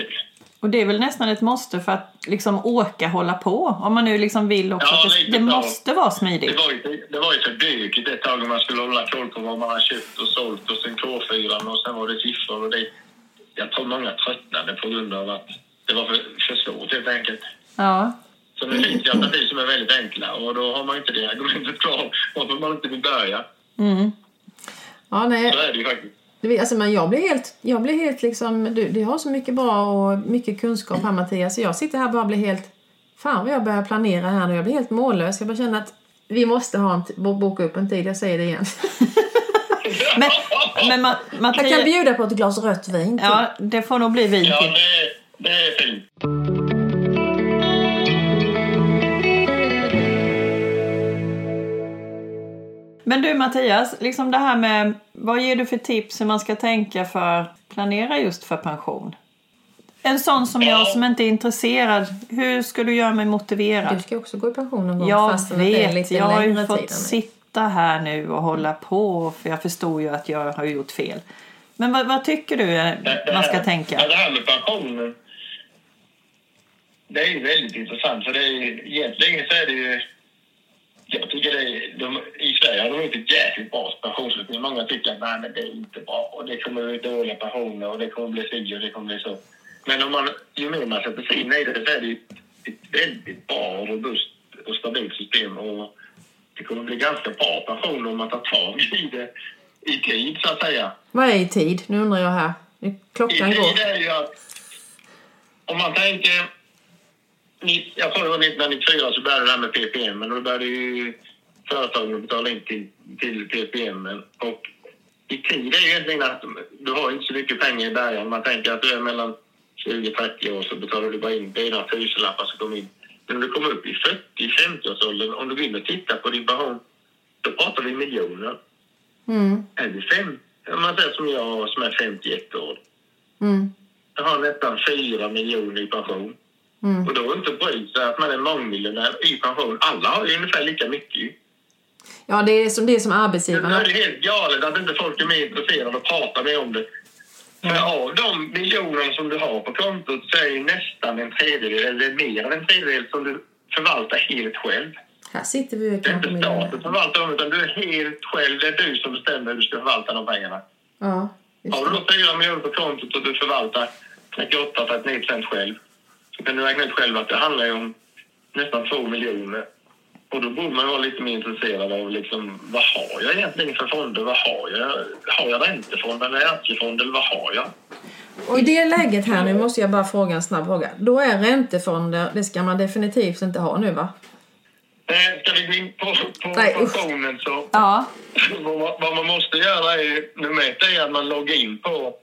och det är väl nästan ett måste för att liksom orka hålla på. Om man nu liksom vill också Ja, det, det måste vara Det smidigt. var, ju, det var ju för bökigt ett tag om man skulle hålla koll på vad man har köpt och sålt och sen K4 och sen var det siffror och det. Jag tror många tröttnade på grund av att det var för, för svårt helt enkelt. Ja. Så nu finns det alternativ som är väldigt enkla och då har man inte det argumentet kvar varför man inte vill börja. Mm. Ja, nej. Så är det ju faktiskt. Alltså, men jag blir helt, jag blir helt liksom, du, du har så mycket bra och mycket kunskap här Mattias. Så jag sitter här och bara blir helt, fan vad jag börjar planera här nu. Jag blir helt mållös. Jag bara känner att vi måste ha en, boka upp en tid, jag säger det igen. Men, men Ma- Jag kan Mattias, bjuda på ett glas rött vin till. ja, det får nog bli vin Ja, till. det, det är fint. Men du Mattias, liksom det här med vad ger du för tips hur man ska tänka för att planera just för pension? En sån som jag Ja. som inte är intresserad, hur ska du göra mig motiverad? Du ska också gå i pension någon gång Jag fast att det är vet, lite jag har ju fått sitta här nu och hålla på för jag förstår ju att jag har gjort fel. Men vad, vad tycker du eh, man ska tänka? Det här med pensionen. Det är ju väldigt intressant för det är ju, egentligen så är det ju... Jag tycker det de, I Sverige har de gjort ett jäkligt bra pensionssystem. Många tycker att nej, men det är inte bra och det kommer bli dåliga pensioner och det kommer bli si och det kommer bli så. Men om man, ju mer man sätter sig in i det så är det ett väldigt bra, robust och stabilt system. Och det kommer bli ganska bra pensioner om man tar tag i det i tid så att säga. Vad är i tid? Nu undrar jag här. Klockan I går. tid är ju att om man tänker... Jag tror det var 1994 så började det här med PPM och då började ju företagen betala in till, till PPM. Och i tid är ju egentligen att du har inte så mycket pengar i början. Man tänker att du är mellan 20-30 år så betalar du bara in några tusenlappar som kommer in. Men om du kommer upp i 40-50-årsåldern, om du vill och titta på din pension, då pratar vi miljoner. Mm, Är du fem, om man säger som jag som är 51 år, mm, jag har nästan 4 miljoner i pension. Mm. Och då är inte bry sig att man är mångmiljonär i pension. Alla har ju ungefär lika mycket. Ja, det är som, det är som arbetsgivarna. är det helt galet att inte folk är mer intresserade och pratar mer om det. För av de miljoner som du har på kontot så är ju nästan en tredjedel, eller mer än en tredjedel, som du förvaltar helt själv. Här sitter vi och Det är inte med... staten som förvaltar dem, utan du är helt själv. Det är du som bestämmer hur du ska förvalta de pengarna. Ja, Har du då 4 miljoner på kontot och du förvaltar 38-39 procent själv kan du räkna ut själv att det handlar ju om nästan 2 miljoner. Och då borde man vara lite mer intresserad av liksom, vad har jag egentligen för fonder? Vad har jag? Har jag räntefond eller aktiefond eller vad har jag? Och i det läget här nu måste jag bara fråga en snabb fråga. Då är räntefonder, det ska man definitivt inte ha nu va? Eh, Ska vi gå in på, på Nej, pensionen så Ja, vad, man- vad man måste göra är nummer ett är att man loggar in på...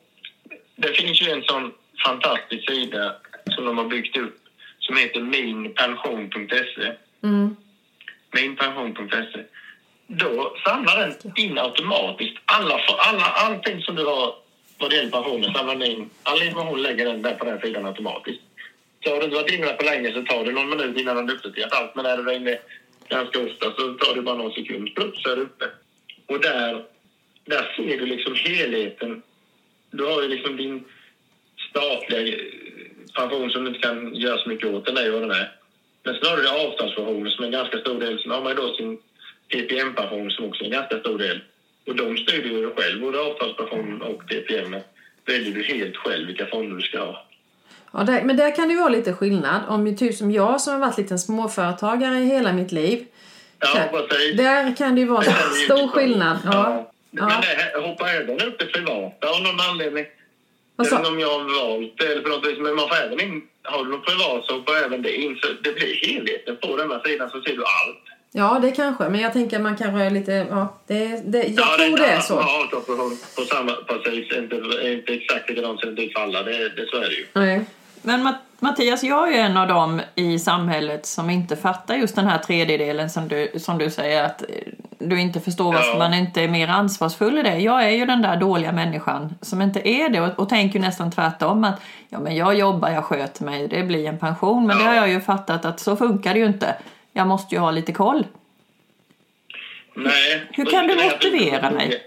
Det finns ju en sån fantastisk sida som de har byggt upp som heter minpension.se. Mm. Minpension.se. Då samlar den in automatiskt alla, alla, allting som du har vad det gäller pensionen. Samlar den in, all information lägger den där på den sidan automatiskt. Så har du inte varit inne på länge så tar det någon minut innan den uppdaterat allt. Men är du inne ganska ofta så tar det bara någon sekund. Plupp så är det uppe. Och där, där ser du liksom helheten. Du har ju liksom din statliga pension som du inte kan göra så mycket åt. Den är ju vad den är. Men sen har du avtalspensioner som är en ganska stor del. Sen har man ju då sin PPM-pension som också är en ganska stor del. Och de styr du ju själv, både avtalspension och PPM. Väljer du helt själv vilka fonder du ska ha. Ja, där, men där kan det ju vara lite skillnad. Om typ som jag som har varit liten småföretagare i hela mitt liv. Ja, precis. Där kan det ju vara ju stor skillnad. Ja. Men Ja. det hoppar även upp det privata av någon anledning. Vad Jag sa- vet inte om jag har valt det eller på något vis, men man får även in, har du något privat så hoppar även det in. Så det blir helheten. På denna sidan så ser du allt. Ja, det kanske. Men jag tänker att man kanske är lite... Ja, det, det, jag Ja, tror det är alla som så. har avtalspension på samma precis. Inte, inte exakt likadant ser det ut för alla. Det, det, så är det ju. Nej. men Matt- Mattias, jag är en av dem i samhället som inte fattar just den här tredjedelen som du, som du säger att du inte förstår varför Ja. man inte är mer ansvarsfull i det. Jag är ju den där dåliga människan som inte är det och, och tänker nästan tvärtom att ja, men jag jobbar, jag sköter mig, det blir en pension. Men det Ja. har jag ju fattat att så funkar det ju inte. Jag måste ju ha lite koll. Nej. Hur kan du Det motivera mig? ligga-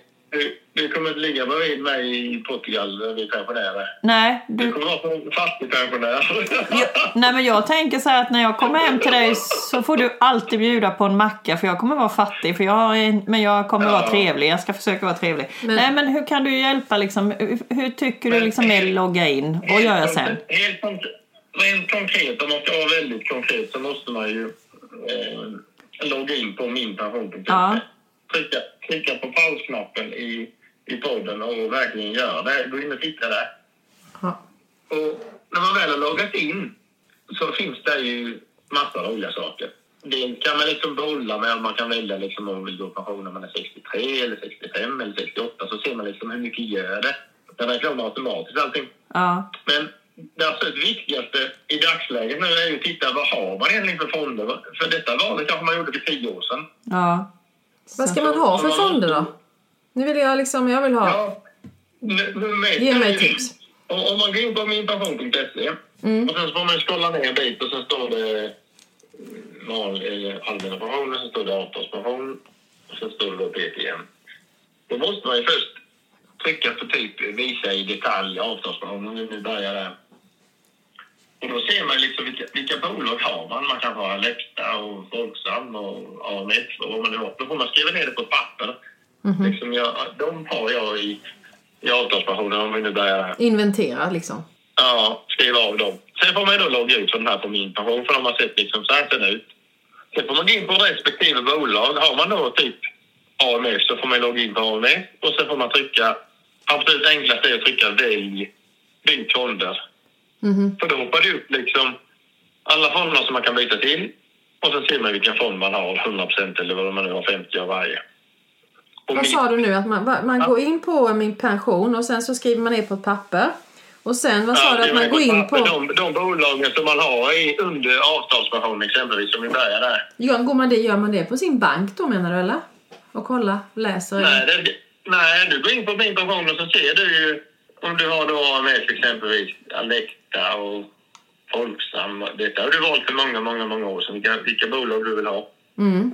Du, kommer att ligga bredvid mig i Portugal när vi är pensionärer. Nej, Du du, kommer att vara fattigpensionär. jag, nej men jag tänker så här att när jag kommer hem till dig så får du alltid bjuda på en macka för jag kommer vara fattig för jag har men jag kommer vara Ja. trevlig. Jag ska försöka vara trevlig. Men- nej men hur kan du hjälpa liksom? Hur, hur tycker du liksom med logga in? Vad gör jag sen? Helt konkret, rent konkret, om man ska vara väldigt konkret så måste man ju eh, logga in på minpension.se. Ja. Trycka, klicka på pausknappen i, i podden och verkligen göra det. Gå in och titta där. Ja. Och när man väl har loggat in så finns det ju massa roliga saker. Det kan man liksom behålla med. Man kan välja liksom om man vill gå i pension när man är 63 eller 65 eller 68. Så ser man liksom hur mycket gör det. Den räknar om automatiskt allting. Ja, Men det absolut viktigaste i dagsläget nu är ju att titta vad har man egentligen för fonder? För detta valet kanske man gjorde för tio år sedan. ja. Vad ska man ha för fonder då? Nu vill jag liksom, jag vill ha... Ja. Vet Ge mig tips. Om, man går in på minpension.se Mm. och sen så får man scrolla ner en bit och sen står det vanlig eh, allmänna pensionen, sen står det avtalspension och sen står det då PPM. Då måste man ju först trycka på typ visa i detalj avtalspension, om vi börjar där. Och då ser man liksom vilka, vilka bolag har man. Man kan ha Alecta och Folksam och AMF och vad man nu har. Då får man skriva ner det på ett papper. Mhm. Liksom jag, de har jag i, i avtalspensionen om vi nu börjar. Inventera liksom. Ja, skriva av dem. Sen får man då logga ut från den här på min pension för de har sett liksom så här ser det ut. Sen får man gå in på respektive bolag. Har man då typ AMF så får man logga in på AMF och sen får man trycka, absolut enklast är att trycka välj, byt fonder. Mhm. För då hoppar det upp liksom alla fonder som man kan byta till och sen ser man vilken fond man har, 100% eller vad man nu har, 50 av varje. Vad min- sa du nu? Att man, man går in på min pension och sen så skriver man ner på ett papper. Och sen, vad sa Ja, du? Att man går in på... De, de bolagen som man har i, under avtalspension exempelvis, som vi börjar där. Ja, går man det, gör man det på sin bank då menar du eller? Och kolla, läser? Nej, det, nej, du går in på min pension och så ser du ju om du har då AMF exempelvis, Alecta och Folksam. Detta har du valt för många, många, många år sedan, vilka, vilka bolag du vill ha. Mm.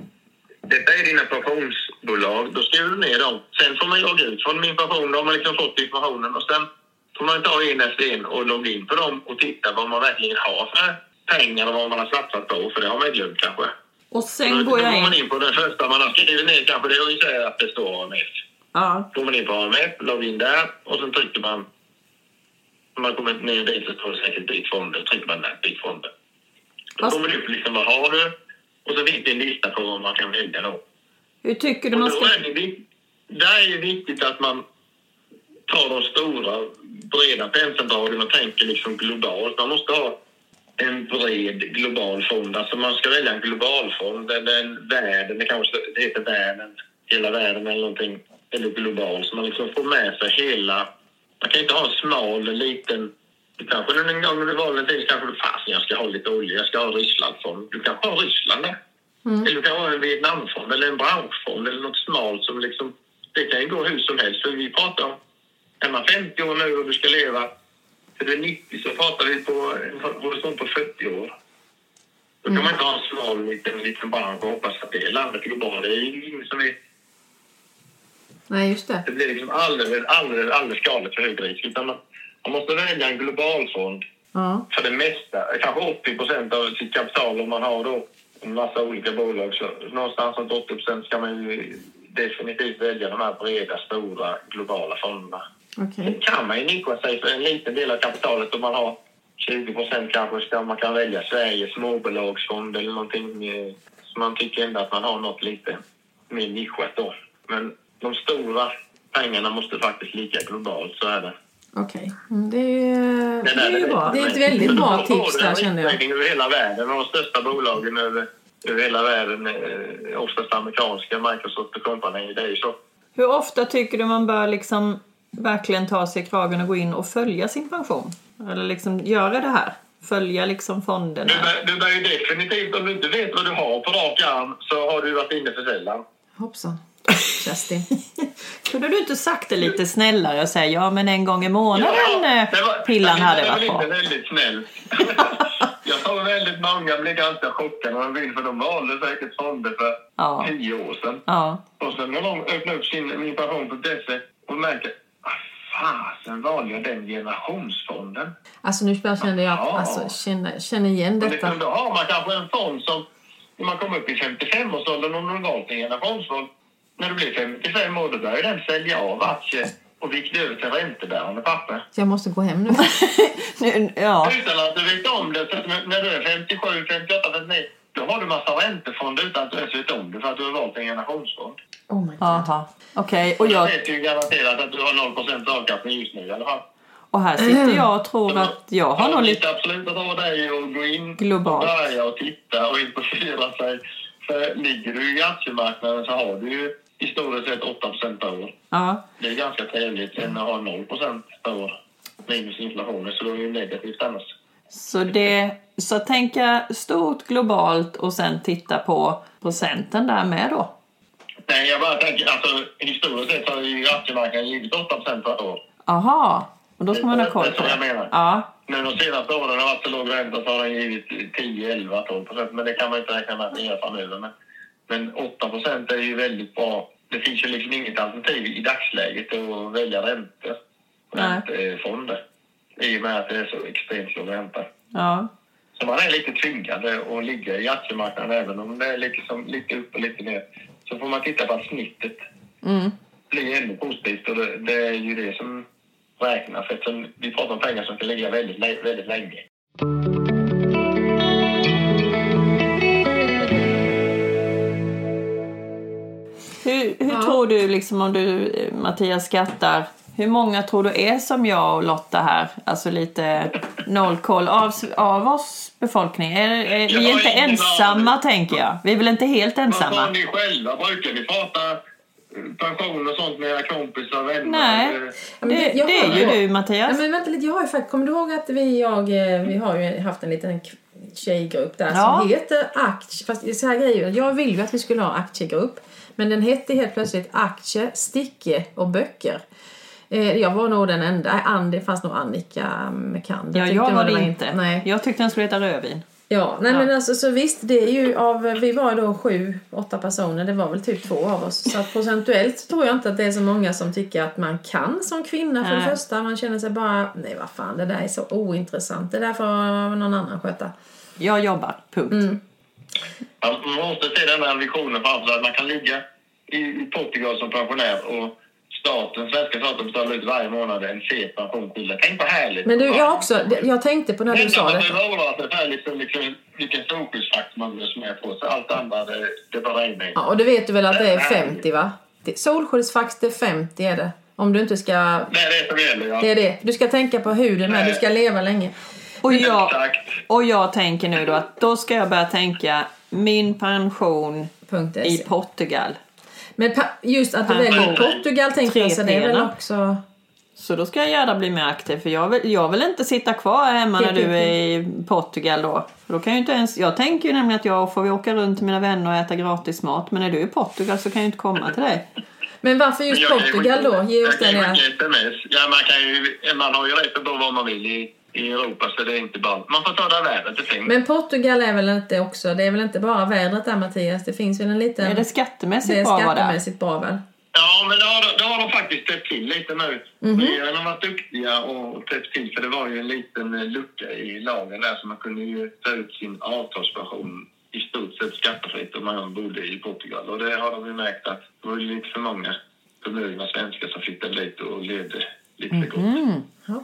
Detta är dina pensionsbolag. Då skriver du ner dem. Sen får man logga ut från min pension. Då har man liksom fått informationen. Och sen får man ta en efter en och logga in på dem och titta vad man verkligen har för pengar och vad man har satsat på. För det har man glömt kanske. Och Då sen går jag man in. in på den första man har skrivit ner. Kanske det är att det står AMF. Ja, Går man in på AMF, loggar in där och sen trycker man... Om man kommer ner dit så står det säkert byt fonder. Trycker man där, byt fonder. Då Fast- kommer det upp liksom vad har du? Och så finns det en lista på vad man kan välja då. hur tycker du man ska... är det, där är det viktigt att man tar de stora, breda penseldragen och tänker liksom globalt. Man måste ha en bred global fond. Alltså man ska välja en global fond eller en världen, det kanske heter världen, hela världen eller någonting, eller global. Så man liksom får med sig hela... Man kan inte ha en smal, liten... Du kanske gång under valen tid kanske du fasen jag ska ha lite olja, jag ska ha Rysslandfond. Du kanske har Ryssland där. Eller du kan ha en Vietnamfond eller en branschfond eller något smalt som liksom... Det kan ju gå hur som helst. För vi pratar om... Är man 50 år nu och du ska leva du är 90 så pratar vi på en horisont på 40 år. Då kan man inte ha en smal liten, liten bransch och hoppas att det landet globalt. Det är ju ingen som är... Nej, just det. Det blir liksom alldeles, alldeles, alldeles galet för hög risk. Utan man, man måste välja en global fond Ja. för det mesta, kanske 80 procent av sitt kapital om man har då en massa olika bolag. Så någonstans runt 80 procent ska man ju definitivt välja de här breda, stora, globala fonderna. Okej. Sen kan man ju nischa sig för en liten del av kapitalet om man har 20 procent kanske ska man kan välja Sveriges småbolagsfond eller någonting eh, så man tycker ändå att man har något lite mer nischat då. Men de stora pengarna måste faktiskt ligga globalt, så är det. Okej. Mm, Det, är- Det det är ju bra. Det är ett väldigt bra tips där kände jag. över hela världen de största bolagen över, över hela världen, eh, oftast amerikanska, Microsoft och company. Det är ju så. Hur ofta tycker du man bör liksom verkligen ta sig i kragen och gå in och följa sin pension? Eller liksom göra det här? Följa liksom fonderna? Du, bör- du bör ju definitivt, om du inte vet vad du har på rak arm så har du varit inne för sällan. Hoppsan. Kerstin. Kunde du inte sagt det lite snällare och säga ja men en gång i månaden ja, var, pillan hade varit bra? Det var inte väldigt snällt. jag tror väldigt många blev ganska chockade när de vill för de valde säkert fonder för Ja. tio år sedan. Ja. Och sen när de öppnade upp sin min pension.se och märkte vad fasen valde jag den generationsfonden? Alltså nu kände jag, Ja. alltså, känner, känner igen Och detta. liksom, då har man kanske en fond som, när man kommer upp i 55-årsåldern om du har valt en generationsfond, när du blir 55 år då börjar den sälja av aktier och vikta över till räntebärande papper. Jag måste gå hem nu. Nu- ja. Utan att du vet om det. Så när du är 57, 58, 59 då har du massa räntefonder utan att du ens vet om det för att du har valt en generationsfond. Oh my god. Jaha. Okej, och, jag vet ju garanterat att du har 0% avkastning just nu i alla fall. och här sitter jag och tror att jag har nog lite... absolut att ha dig och gå in Globalt. och börja och titta och intressera sig. För ligger du i aktiemarknaden så har du ju historiskt sett 8 per år. Ja. Det är ganska trevligt än att ha 0 per år minus inflationen. Så då är det ju negativt annars. Så, det, så tänka stort globalt och sen titta på procenten där med då. Nej, jag bara tänker, alltså historiskt sett har ju aktiemarknaden givit 8 per år. Aha, och då ska man ha koll Det är på så jag det. menar. Ja, Men de senaste åren har varit så låg ränta så har den givit 10, 11, 12 procent. Men det kan man inte räkna med att den gör framöver. Men, men 8 procent är ju väldigt bra. Det finns ju liksom inget alternativ i dagsläget att välja räntor. Räntefonder. I och med att det är så extremt låg ränta. ja. Så man är lite tvingad att ligga i aktiemarknaden även om det är liksom lite upp och lite ner. Så får man titta på att snittet Mm. blir ännu positivt och det, det är ju det som räknas. Eftersom vi pratar om pengar som kan ligga väldigt, väldigt länge. Hur, hur Ja. tror du, liksom, om du Mattias skattar, hur många tror du är som jag och Lotta här? Alltså lite noll koll av, av oss befolkning. Är, är, Jag vi är inte ensamma aning. tänker jag. Vi är väl inte helt Vad ensamma? har ni själva? Brukar ni prata eh, pension och sånt med era kompisar och vänner? Nej. Eh, Ja, Det, det har är ju du Ja, Mattias. men vänta lite, jag har ju faktiskt, kommer du ihåg att vi, jag, eh, vi har ju haft en liten tjejgrupp där Ja. som heter aktie, fast så här grejer, jag vill ju att vi skulle ha aktiegrupp. Men den hette helt plötsligt aktie, sticke och böcker. Eh, Jag var nog den enda, Ann, det fanns nog Annika Mekander. Ja, jag var det inte. Nej. Jag tyckte den skulle heta rödvin. Ja, nej Ja. men alltså så visst, det är ju av, vi var då sju, åtta personer, det var väl typ två av oss. Så procentuellt tror jag inte att det är så många som tycker att man kan som kvinna för Nej. det första. Man känner sig bara, nej vad fan, det där är så ointressant, det där får någon annan sköta. Jag jobbar, punkt. Ja, Man måste se den här visionen framför sig att man kan ligga i, Portugal som pensionär och staten, svenska staten betalar ut varje månad en fet pension till dig. Tänk vad härligt! Men du, jag också, jag tänkte på när du sa det. det. Sig för liksom, vilken solskyddsfaktor man blir med på. Så allt andra, det, det bara regnar. Ja, och det vet du väl att det är 50 va? Solskyddsfaktor 50 är det. Om du inte ska, Det är det som gäller, ja. det är det. Du ska tänka på huden med, du ska leva länge. Och jag, och jag tänker nu då att då ska jag börja tänka min pension i. Portugal. Men just att du väljer Portugal tänkte jag, så det är väl också... Så då ska jag gärna bli mer aktiv för jag vill, jag vill inte sitta kvar hemma när du är i Portugal då. För då kan jag, inte ens, jag tänker ju nämligen att jag får åka runt till mina vänner och äta gratis mat men när du är i Portugal så kan jag ju inte komma till dig. Men varför just Portugal då? Ge oss jag kan den ju skicka sms. Ja, man, kan ju, man har ju rätt att bo var man vill i, i Europa så det är inte bara... Man får ta det vädret det finns. Men Portugal är väl inte också, det är väl inte bara vädret där Mattias? Det finns väl en liten... Är det skattemässigt det är bra skattemässigt bra väl? Ja, men det har, de- det har de faktiskt täppt till lite nu. Mhm. Regeringen har varit duktiga och täppt till för det var ju en liten eh, lucka i lagen där så man kunde ju ta ut sin avtalspension i stort sett skattefritt om man bodde i Portugal. Och det har de ju märkt att det var ju lite för många förmögna svenskar som flyttade dit och levde lite för gott. Mm.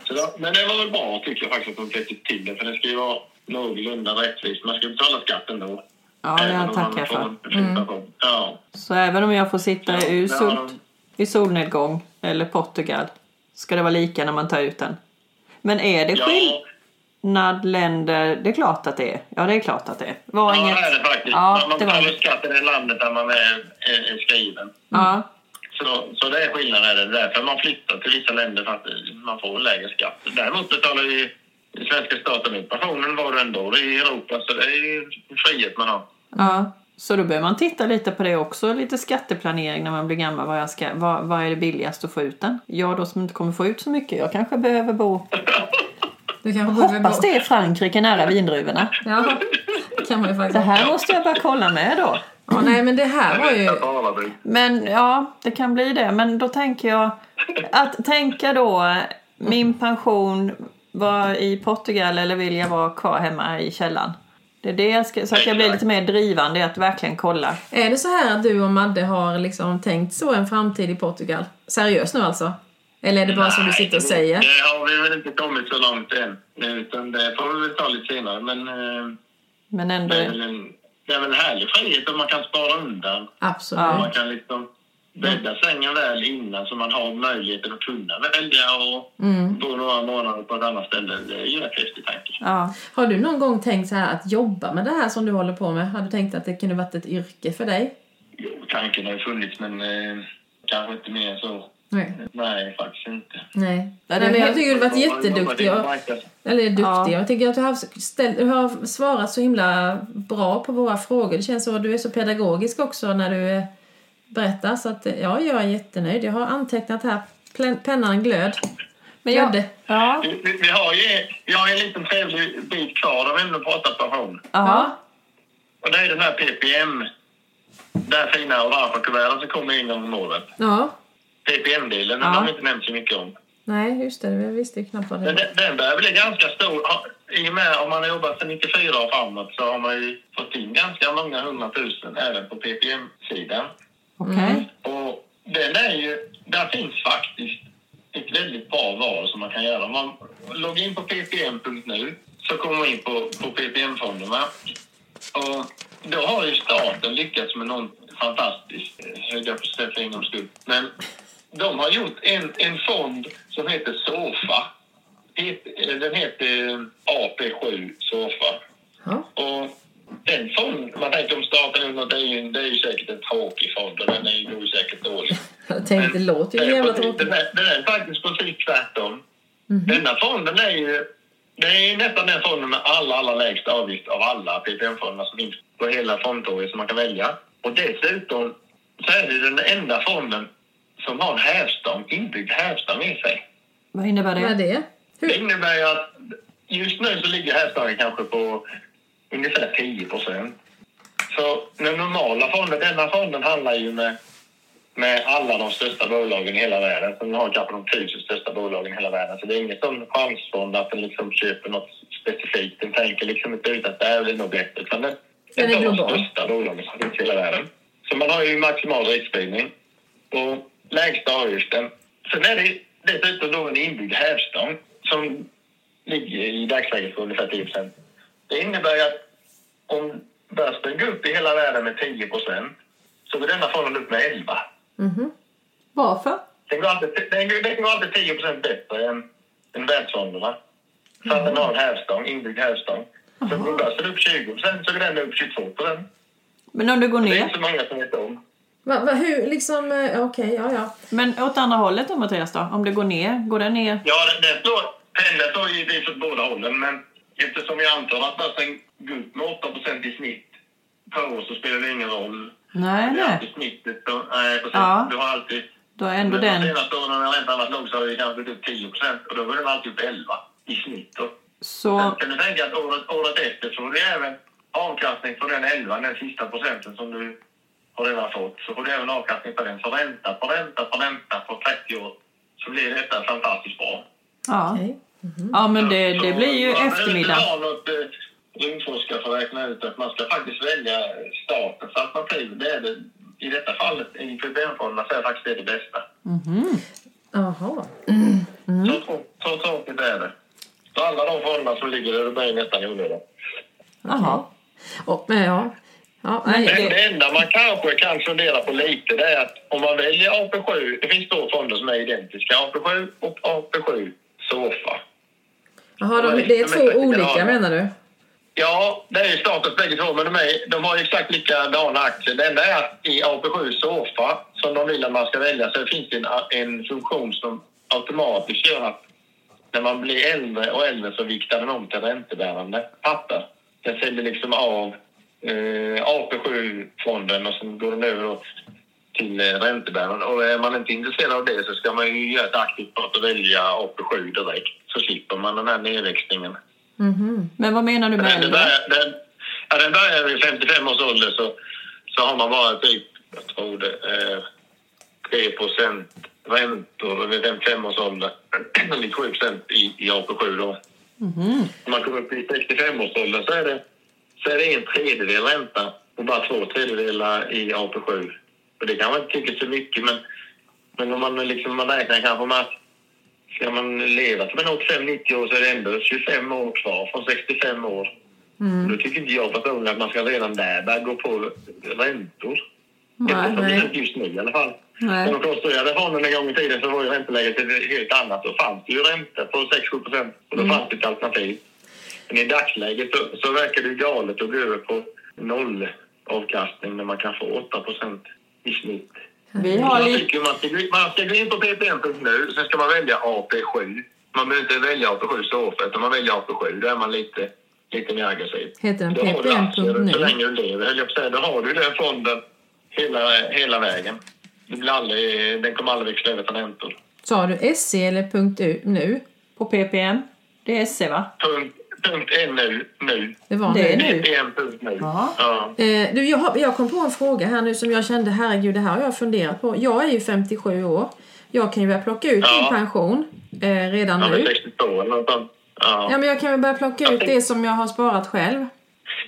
Så då, men det var väl bra tycker jag faktiskt att de täppte till det för det ska ju vara någorlunda rättvist. Man ska betala skatten då. Ja, Även tackar jag får för. pension. Ja. Så även om jag får sitta i, de. i solnedgång eller Portugal ska det vara lika när man tar ut den. Men är det skillnad länder? Det är klart att det är. Ja, det är klart att det är. Var Ja, inget... det är det faktiskt. Ja, man var betalar det. skatt i det landet där man är, är, är skriven. Ja, Så, så det är skillnaden. Det är därför man flyttar till vissa länder för att man får en lägre skatt. Däremot betalar ju svenska staten ut pensionen var du än bor i Europa. Så det är ju frihet man har. ja. Så då behöver man titta lite på det också, lite skatteplanering när man blir gammal. Vad, jag ska, vad, vad är det billigast att få ut den? Jag då som inte kommer få ut så mycket, jag kanske behöver bo... Du kanske behöver Hoppas det är Frankrike nära vindruvorna. Ja, det kan man ju Det faktiskt. här måste jag bara kolla med då. Ja, nej, men det här var ju... Men ja, det kan bli det. Men då tänker jag att tänka då min pension var i Portugal eller vill jag vara kvar hemma i källaren? Det är det jag ska, så att jag blir lite mer drivande att verkligen kolla. Är det så här att du och Madde har liksom tänkt så en framtid i Portugal? Seriöst nu alltså? Eller är det bara som du sitter och säger? Det har vi väl inte kommit så långt än. Utan det får vi väl ta lite senare. Men eh, Men ändå, det, är väl en, det är väl härlig frihet om man kan spara undan. Absolut. Ja. Man kan liksom bädda sängen väl innan så man har möjligheten att kunna välja och Mm. bo några månader på ett annat ställe. Det är ju häftig tanke. ja. Har du någon gång tänkt så här att jobba med det här som du håller på med? Har du tänkt att det kunde varit ett yrke för dig? Jo, tanken har ju funnits men eh, kanske inte mer så. Nej. Nej, faktiskt inte. Nej. Nej, men jag tycker du har varit jätteduktig. eller duktig. Ja. Jag tycker att du har, ställt, du har svarat så himla bra på våra frågor. Det känns så att du är så pedagogisk också när du eh, berättar. Så att, eh, ja, jag är jättenöjd. Jag har antecknat här. Pennan glöd. Men jag, ja, Vi, vi, vi har ju vi har en liten trevlig bit kvar där vi ändå pratar pension. ja, Och det är den här PPM. Det här fina orange-kuvertet som kommer in om året. Ja. PPM-delen, den Ja. har vi inte nämnt så mycket om. Nej, just det. Jag visste ju knappt vad det var. den, den börjar bli ganska stor. I och med om man har jobbat sedan 94 och framåt så har man ju fått in ganska många hundratusen även på PPM-sidan. okej. Och den är ju, där finns faktiskt ett väldigt bra val som man kan göra. Om man loggar in på ppm.nu så kommer man in på, på PPM-fonderna. Och då har ju staten lyckats med något fantastiskt, eh, höll jag på att säga för en gångs skull. Men de har gjort en, en fond som heter SOFA. Het- Den heter AP7 SOFA. Ja. Och den fond, man tänker om staten är något, det är ju, det är ju säkert en tråkig fond och den är ju säkert dålig. Jag tänkte, det låter ju jävla tråkigt. Den är, den är faktiskt precis tvärtom. Denna fonden är ju det är nästan den fonden med alla, alla lägst avgift av alla PPM-fonderna som finns på hela fondtorget som man kan välja. Och dessutom så är det den enda fonden som har en hävstång, inbyggd hävstång i sig. Vad innebär Vad är det? det? Det Hur? innebär ju att just nu så ligger hävstången kanske på ungefär 10 procent. Så den normala fonden, denna fonden handlar ju med, med alla de största bolagen i hela världen. Så den har kanske de tusen största bolagen i hela världen. Så det är ingen sån chansfond att den liksom köper något specifikt. Den tänker liksom inte ut att det här blir nog bättre. Utan den, Den är de största bolagen som finns i hela världen. Så man har ju maximal riskspridning. Och lägsta avgiften. Sen är det dessutom då en inbyggd hävstång som ligger i dagsläget på ungefär 10 procent. Det innebär ju att om börsen går upp i hela världen med 10 procent så går denna fonden upp med 11. Mhm. Varför? Den går alltid, den, den går alltid 10 procent bättre än, än världsfonderna. För att den har en hävstång, inbyggd hävstång. Så går börsen upp 20 procent så går den upp 22 procent. Men om du går Det är ner? inte så många som vet om. Va, va, hur, liksom, eh, okej, ja, ja. Men åt andra hållet då Mattias då? Om det går ner, går den ner? Ja, den, den slår, pendeln slår givetvis åt båda hållen, men eftersom jag antar att börsen går upp med 8 procent i snitt per år så spelar det ingen roll. Nej, Det är nej. alltid snittet. Så, nej, precis. Ja. Du har alltid... Då är ändå de den... senaste åren när räntan varit låg så har det kanske gått upp 10 procent och då var den alltid upp 11 i snitt. Då. Så... Sen kan du tänka att året, året efter så får du även avkastning på den 11, den sista procenten som du har redan fått. Så får du även avkastning på den. Så ränta på ränta på ränta på 30 år så blir detta fantastiskt bra. Ja, Okej. ja men det, Så det blir ju man eftermiddag. behöver inte vara något eh, rymdforskare för att räkna ut att man ska faktiskt välja statens alternativ. Det är det, I detta fallet, i PPM-fonderna, så är faktiskt det det bästa. Mhm. Jaha. Så, trå- så tråkigt är det. Så alla de fonderna som ligger där, det blir nästan i. Jaha. Och, men ja. Ja nej, Det, det enda man kanske kan fundera på lite det är att om man väljer AP7, det finns två fonder som är identiska, AP7 och AP7 SOFA. Jaha, de, det är två olika menar du? Ja, det är ju statens bägge två, men de, är, de har ju exakt likadana aktier. Det enda är att i AP7 SOFA, som de vill att man ska välja, så finns det en, en funktion som automatiskt gör att när man blir äldre och äldre så viktar den om till räntebärande papper. Den säljer liksom av eh, AP7-fonden och sen går den över till eh, räntebäraren. Och är man inte intresserad av det så ska man ju göra ett aktivt val och välja AP7 direkt. Så slipper man den här nedväxlingen. Mhm. Men vad menar du med den, äldre? börjar, den, ja, den börjar vid 55 års ålder så, så har man bara typ, jag tror det, eh, 3 procent räntor vid 55 års ålder. 97 procent i, i AP7 då. Mhm. Om man kommer upp i 65 års ålder så är det, så är det en tredjedel ränta och bara två tredjedelar i AP7. Och det kan man inte tycka så mycket men, men om man, liksom, man räknar kanske med att ska man leva till man är 85-90 år så är det ändå 25 år kvar från 65 år. Då tycker inte jag personligen att man ska redan där börja gå på räntor. Nej, Inte nej. just nu i alla fall. Nej. När de konstruerade fonden en gång i tiden så var ju ränteläget ett helt annat. Då fanns det ju ränta på 6-7 procent och då fanns det ett alternativ. Men i dagsläget så, så verkar det galet att gå över på noll avkastning när man kan få 8 procent i snitt. Vi har Jag tycker man ska, man ska gå in på ppm.nu, sen ska man välja AP7. Man behöver inte välja AP7 så ofta, utan man väljer AP7. Då är man lite, lite mer aggressiv. Heter den aktier så länge du lever, höll jag på att säga. Då har du den fonden hela, hela vägen. Det blir aldrig, den kommer aldrig växla över till räntor. Sa du SC eller punkt .u nu? På ppm. Det är SC va? Punkt, punkt NU, nu. Det var Det är nu. nu. ppm.nu. Ja. Ja. Eh, du, jag, jag kom på en fråga här nu som jag kände, herregud, det här har jag funderat på. Jag är ju 57 år. Jag kan ju börja plocka ut Ja. min pension eh, redan Ja, nu. men 62 eller något sånt. Ja. Ja, men jag kan väl börja plocka ut det som jag har sparat själv.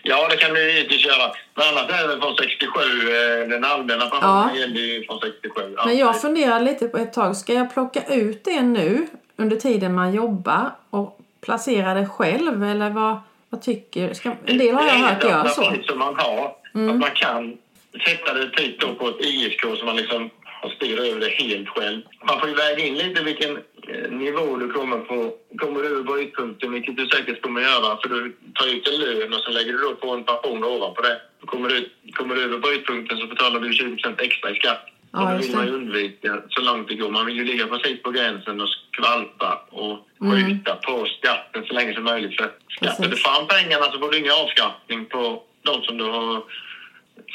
Ja, det kan du givetvis göra. Men annars är det från 67. eh, Den allmänna pensionen Ja. gäller ju från 67. Ja, Men jag det- funderar lite på ett tag, ska jag plocka ut det nu under tiden man jobbar och placera det själv eller vad, vad tycker ska, En del har jag hört göra så. Mm. Som man har. Att man kan sätta det typ då på ett ISK så man liksom styr över det helt själv. Man får ju väga in lite vilken eh, nivå du kommer på. Kommer du över brytpunkten, vilket du säkert kommer göra, för du tar ut en lön och så lägger du då på en pension ovanpå det. Kommer du, kommer du över brytpunkten så betalar du 20 extra i skatt. Ja, och det vill man ju undvika så långt det går. Man vill ju ligga precis på gränsen och skvalpa och Mm. skjuta på skatten så länge som möjligt. För skattar du fram pengarna så får du ingen avskattning på de som du har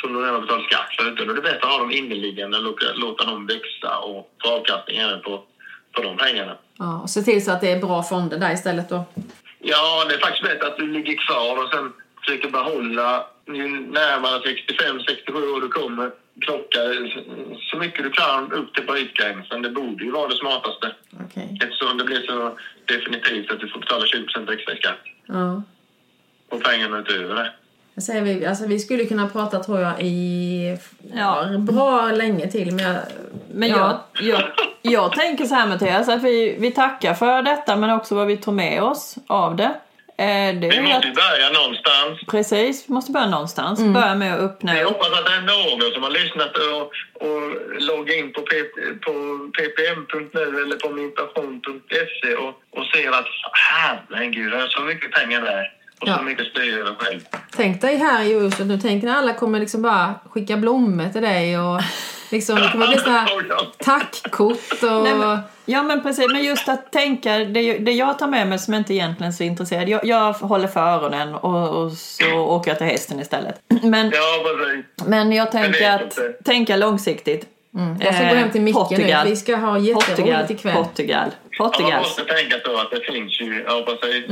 som du redan har betalat skatt för. Utan då är det bättre att ha dem inneliggande och låta, låta dem växa och få avkastning även på, på de pengarna. Ja, och se till så att det är bra fonder där istället då. Ja, det är faktiskt bättre att du ligger kvar och sen försöker behålla ju närmare 65-67 år du kommer plocka så mycket du kan upp till brytgränsen. Det borde ju vara det smartaste. Okej. Eftersom det blir så definitivt att du får betala 20 extra i skatt Ja. på pengarna utöver det. Jag säger, vi, alltså, vi skulle kunna prata tror jag i Ja. bra länge till men jag, Men ja. jag, jag, jag tänker så här Mattias, att vi, vi tackar för detta men också vad vi tog med oss av det. Eh, det Vi måste börja någonstans. precis, vi måste börja någonstans. Mm. Börja med att öppna Jag hoppas att det är någon som har lyssnat och, och loggat in på, ppm.nu eller på minpension.se och, och ser att herregud, jag har så mycket pengar där och Ja. så mycket styr över själv. Tänk dig här i huset nu, tänk när alla kommer liksom bara skicka blommor till dig och liksom, det kommer bli såna här tackkort och... Nej, men, ja men precis, men just att tänka, det, det jag tar med mig som inte egentligen är så intresserad, jag, jag håller för öronen och, och så åker jag till hästen istället. Men, Ja, precis. men jag tänker att tänka långsiktigt. Mm. Jag ska gå hem till Micke Portugal. nu, vi ska ha jätteroligt ikväll. Portugal, Ja, man Portugal. måste tänka så att det finns ju, ja precis.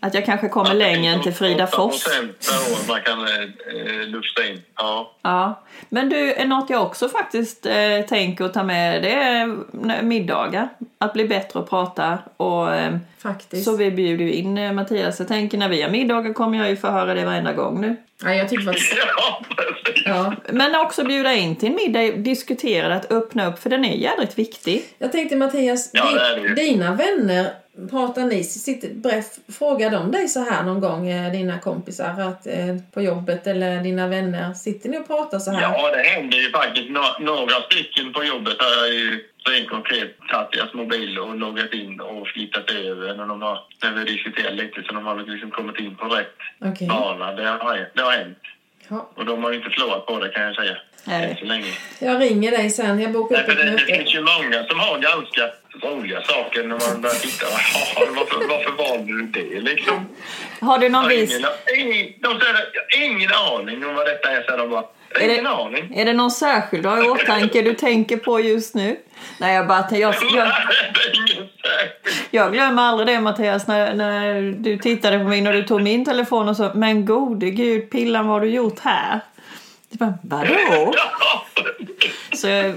Att jag kanske kommer längre än till Fridafors. 8% per år man kan eh, lufta in. Ja. Ja. Men du, är något jag också faktiskt eh, tänker att ta med det är middagar. Att bli bättre att prata och eh, Faktiskt. så vi bjuder ju in eh, Mattias. Jag tänker när vi har middagar kommer jag ju få höra det varenda gång nu. Ja, jag tycker faktiskt... ja, precis. Ja. Men också bjuda in till en middag, diskutera det, att öppna upp för den är jädrigt viktig. Jag tänkte Mattias, Ja, det är det di- dina vänner, pratar ni, sitter, berätt, frågar de dig så här någon gång, eh, dina kompisar att, eh, på jobbet eller dina vänner, sitter ni och pratar så här? Ja, det händer ju faktiskt. Nå- några stycken på jobbet har jag ju rent konkret tagit deras mobil och loggat in och flyttat över när, de har, när vi diskuterat lite så de har liksom kommit in på rätt Okej. bana. Det har, det har hänt. Ja. Och de har ju inte förlorat på det kan jag säga. Nej. Än så länge. Jag ringer dig sen. Jag bokar Nej, upp ett det, det möte. finns ju många som har ganska roliga saker när man börjar titta. Varför, varför valde du det liksom? Har du någon har vis? ingen, ingen, de säger jag har ingen aning om vad detta är. Så de bara, Är det- ingen aning. Är det någon särskild du har i åtanke du tänker på just nu? Nej, jag bara jag, jag, det jag glömmer aldrig det Mattias när, när du tittade på min och du tog min telefon och så Men gode gud Pillan vad har du gjort här? Det bara, vadå? Så,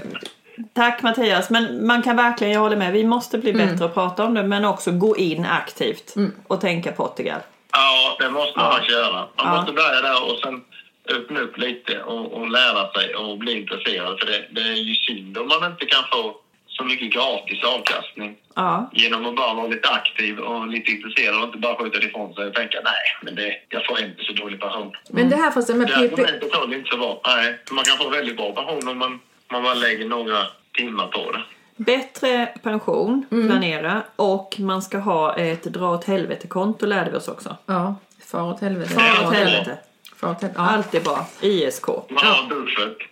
tack Mattias, men man kan verkligen, jag håller med, vi måste bli bättre att prata om det men också gå in aktivt och tänka Portugal. Ja, det måste man faktiskt göra. Man Ja. måste börja där och sen öppna upp lite och, och lära sig och bli intresserad. För det, det är ju synd om man inte kan få så mycket gratis avkastning Ja, genom att bara vara lite aktiv och lite intresserad och inte bara skjuta det ifrån sig och tänka nej, men det, jag får inte så dålig pension. Men det här fast det med Det PP... argumentet håller inte så bra. Nej, man kan få väldigt bra pension om man, man bara lägger några timmar på det. bättre pension, planera och man ska ha ett dra åt helvete-konto lärde vi oss också. Ja, far åt helvete. Dra åt helvete. Far åt helvete. Ja. Allt är bra. ISK. Man har en buffert.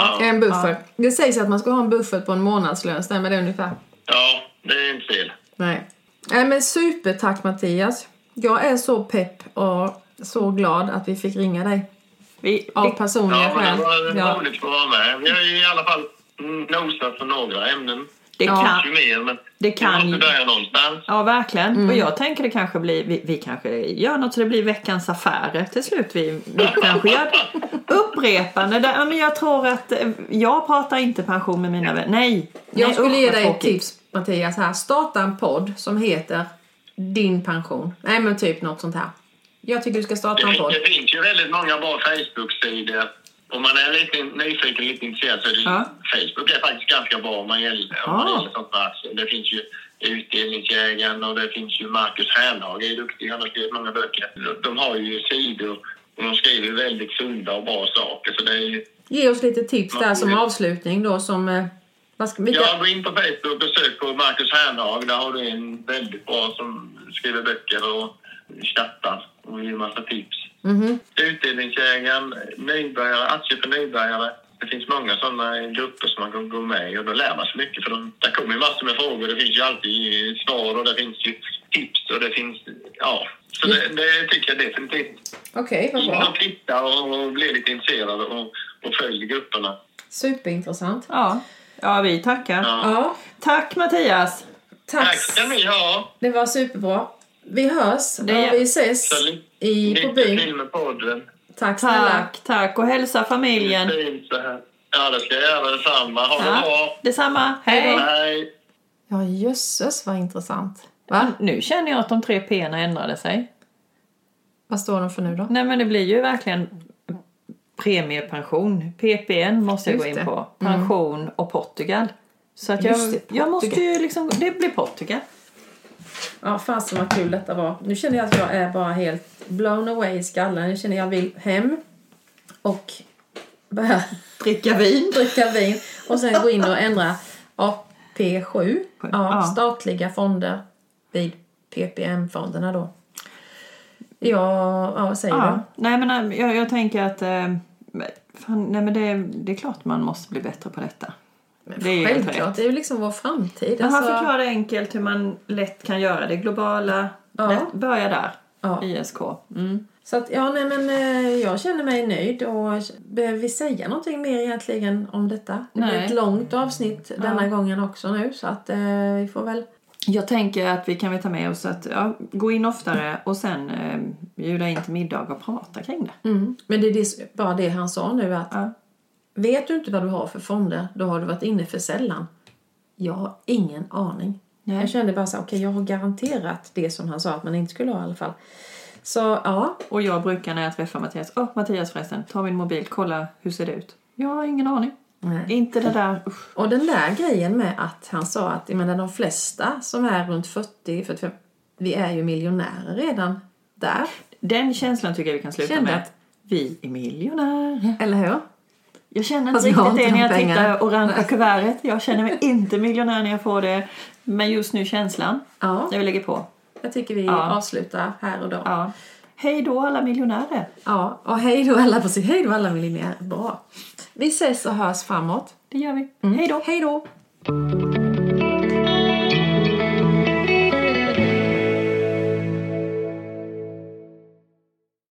Ja. En buffert. Det sägs att man ska ha en buffert på en månadslön, stämmer det ungefär? Ja, det är inte fel. Nej. Nej men supertack Mattias. Jag är så pepp och så glad att vi fick ringa dig. Vi, Av vi, personliga Ja, skäl. det var Ja. roligt att vara med. Vi har ju i alla fall nosat på några ämnen. Det Ja. kan, mer, det kan måste ju- börja någonstans. Ja, verkligen. Och jag tänker det kanske blir, vi, vi kanske gör något så det blir veckans affärer till slut. Vi, vi kanske gör upprepande. Där, ja, men jag tror att, eh, jag pratar inte pension med mina vänner. Nej. Jag Nej, skulle ge dig ett tips Mattias här. Starta en podd som heter Din pension. Nej men typ något sånt här. Jag tycker du ska starta en podd. det finns ju väldigt många bra Facebook-sidor. Om man är lite nyfiken, lite intresserad så är det, Ja. Facebook är faktiskt ganska bra om man gäller, om man Ja. gäller sånt med aktier. Det finns ju Utdelningsjägaren och det finns ju Marcus Hernhag är duktig. Han har skrivit många böcker. De- har ju sidor och de skriver väldigt sunda och bra saker. Så det är Ge oss lite tips där som avslutning då som... eh, Vad ska, vilka, Ja, gå in på Facebook och sök på Marcus Hernhag. Där har du en väldigt bra som skriver böcker och chattar och ger massa tips. Mhm. Utdelningsjägaren, nybörjare, aktier för nybörjare. Det finns många sådana grupper som man kan gå med i och då lär man sig mycket. För de, där kommer ju massor med frågor. Det finns ju alltid svar och det finns ju tips och det finns... Ja, så det, det tycker jag definitivt. Okej, vad In bra. och titta och, och bli lite intresserad och, och följ grupperna. Superintressant. Ja. ja, vi tackar. Ja. Ja, Tack Mattias. tack. Tack ska ni ha! Det var superbra. Vi hörs Det- och vi ses i, på Lycka byn. till med podden. Tack snälla. Tack, tack. Och hälsa familjen. Fint så här. Ja, det ska jag göra detsamma. Ha det Ja, bra! detsamma. Hej. Hej! Ja, jösses vad intressant. Va? Nu känner jag att de tre p ändrade sig. Vad står de för nu då? Nej men det blir ju verkligen premiepension. PPN måste jag Just gå in det. på. Pension och Portugal. Så att jag, det, jag måste Portugal. ju liksom, det blir Portugal. Ja, fasen vad kul detta var. Nu känner jag att jag är bara helt blown away i skallen. Nu känner jag vill hem och börja Dricka vin. dricka vin och sen gå in och ändra AP7. Ja, Ja. statliga fonder vid PPM-fonderna då. Ja, ja vad säger Ja. Nej men äh, jag, jag tänker att eh, fan, nej, men det, det är klart man måste bli bättre på detta. Det är Självklart, rätt. det är ju liksom vår framtid. Men han Alltså, förklarar enkelt hur man lätt kan göra det. Globala, Ja. lätt, börja där. Ja. ISK. Mm. Så att, ja, nej, men eh, jag känner mig nöjd och behöver vi säga någonting mer egentligen om detta? Det blir ett långt avsnitt denna gången också nu så att eh, vi får väl... Jag tänker att vi kan väl ta med oss att ja, gå in oftare och sen eh, bjuda in till middag och prata kring det. Mm. Men det är bara det han sa nu att Ja. Vet du inte vad du har för fonder då har du varit inne för sällan. Jag har ingen aning. Nej. Jag kände bara så okej jag har garanterat det som han sa att man inte skulle ha i alla fall. Så ja, Och jag brukar när jag träffar Mattias, åh Mattias förresten, ta min mobil, kolla hur ser det ut? Jag har ingen aning. nej. Inte det där, usch. Och den där grejen med att han sa att jag menar, de flesta som är runt 40, 45, vi är ju miljonärer redan där. Den känslan tycker jag vi kan sluta Kände med. att- Vi är miljonärer. Eller hur? Jag känner Fast inte jag riktigt det inte när jag pengarna. tittar orangea kuvertet. Jag känner mig inte miljonär när jag får det. Men just nu känslan, Ja, när vi lägger på. jag tycker vi Ja. avslutar här och då. Ja. hej då alla miljonärer. Ja, och hej då alla, precis, hej då alla miljonärer. Bra. Vi ses och hörs framåt. Det gör vi. Hej då. Hej då!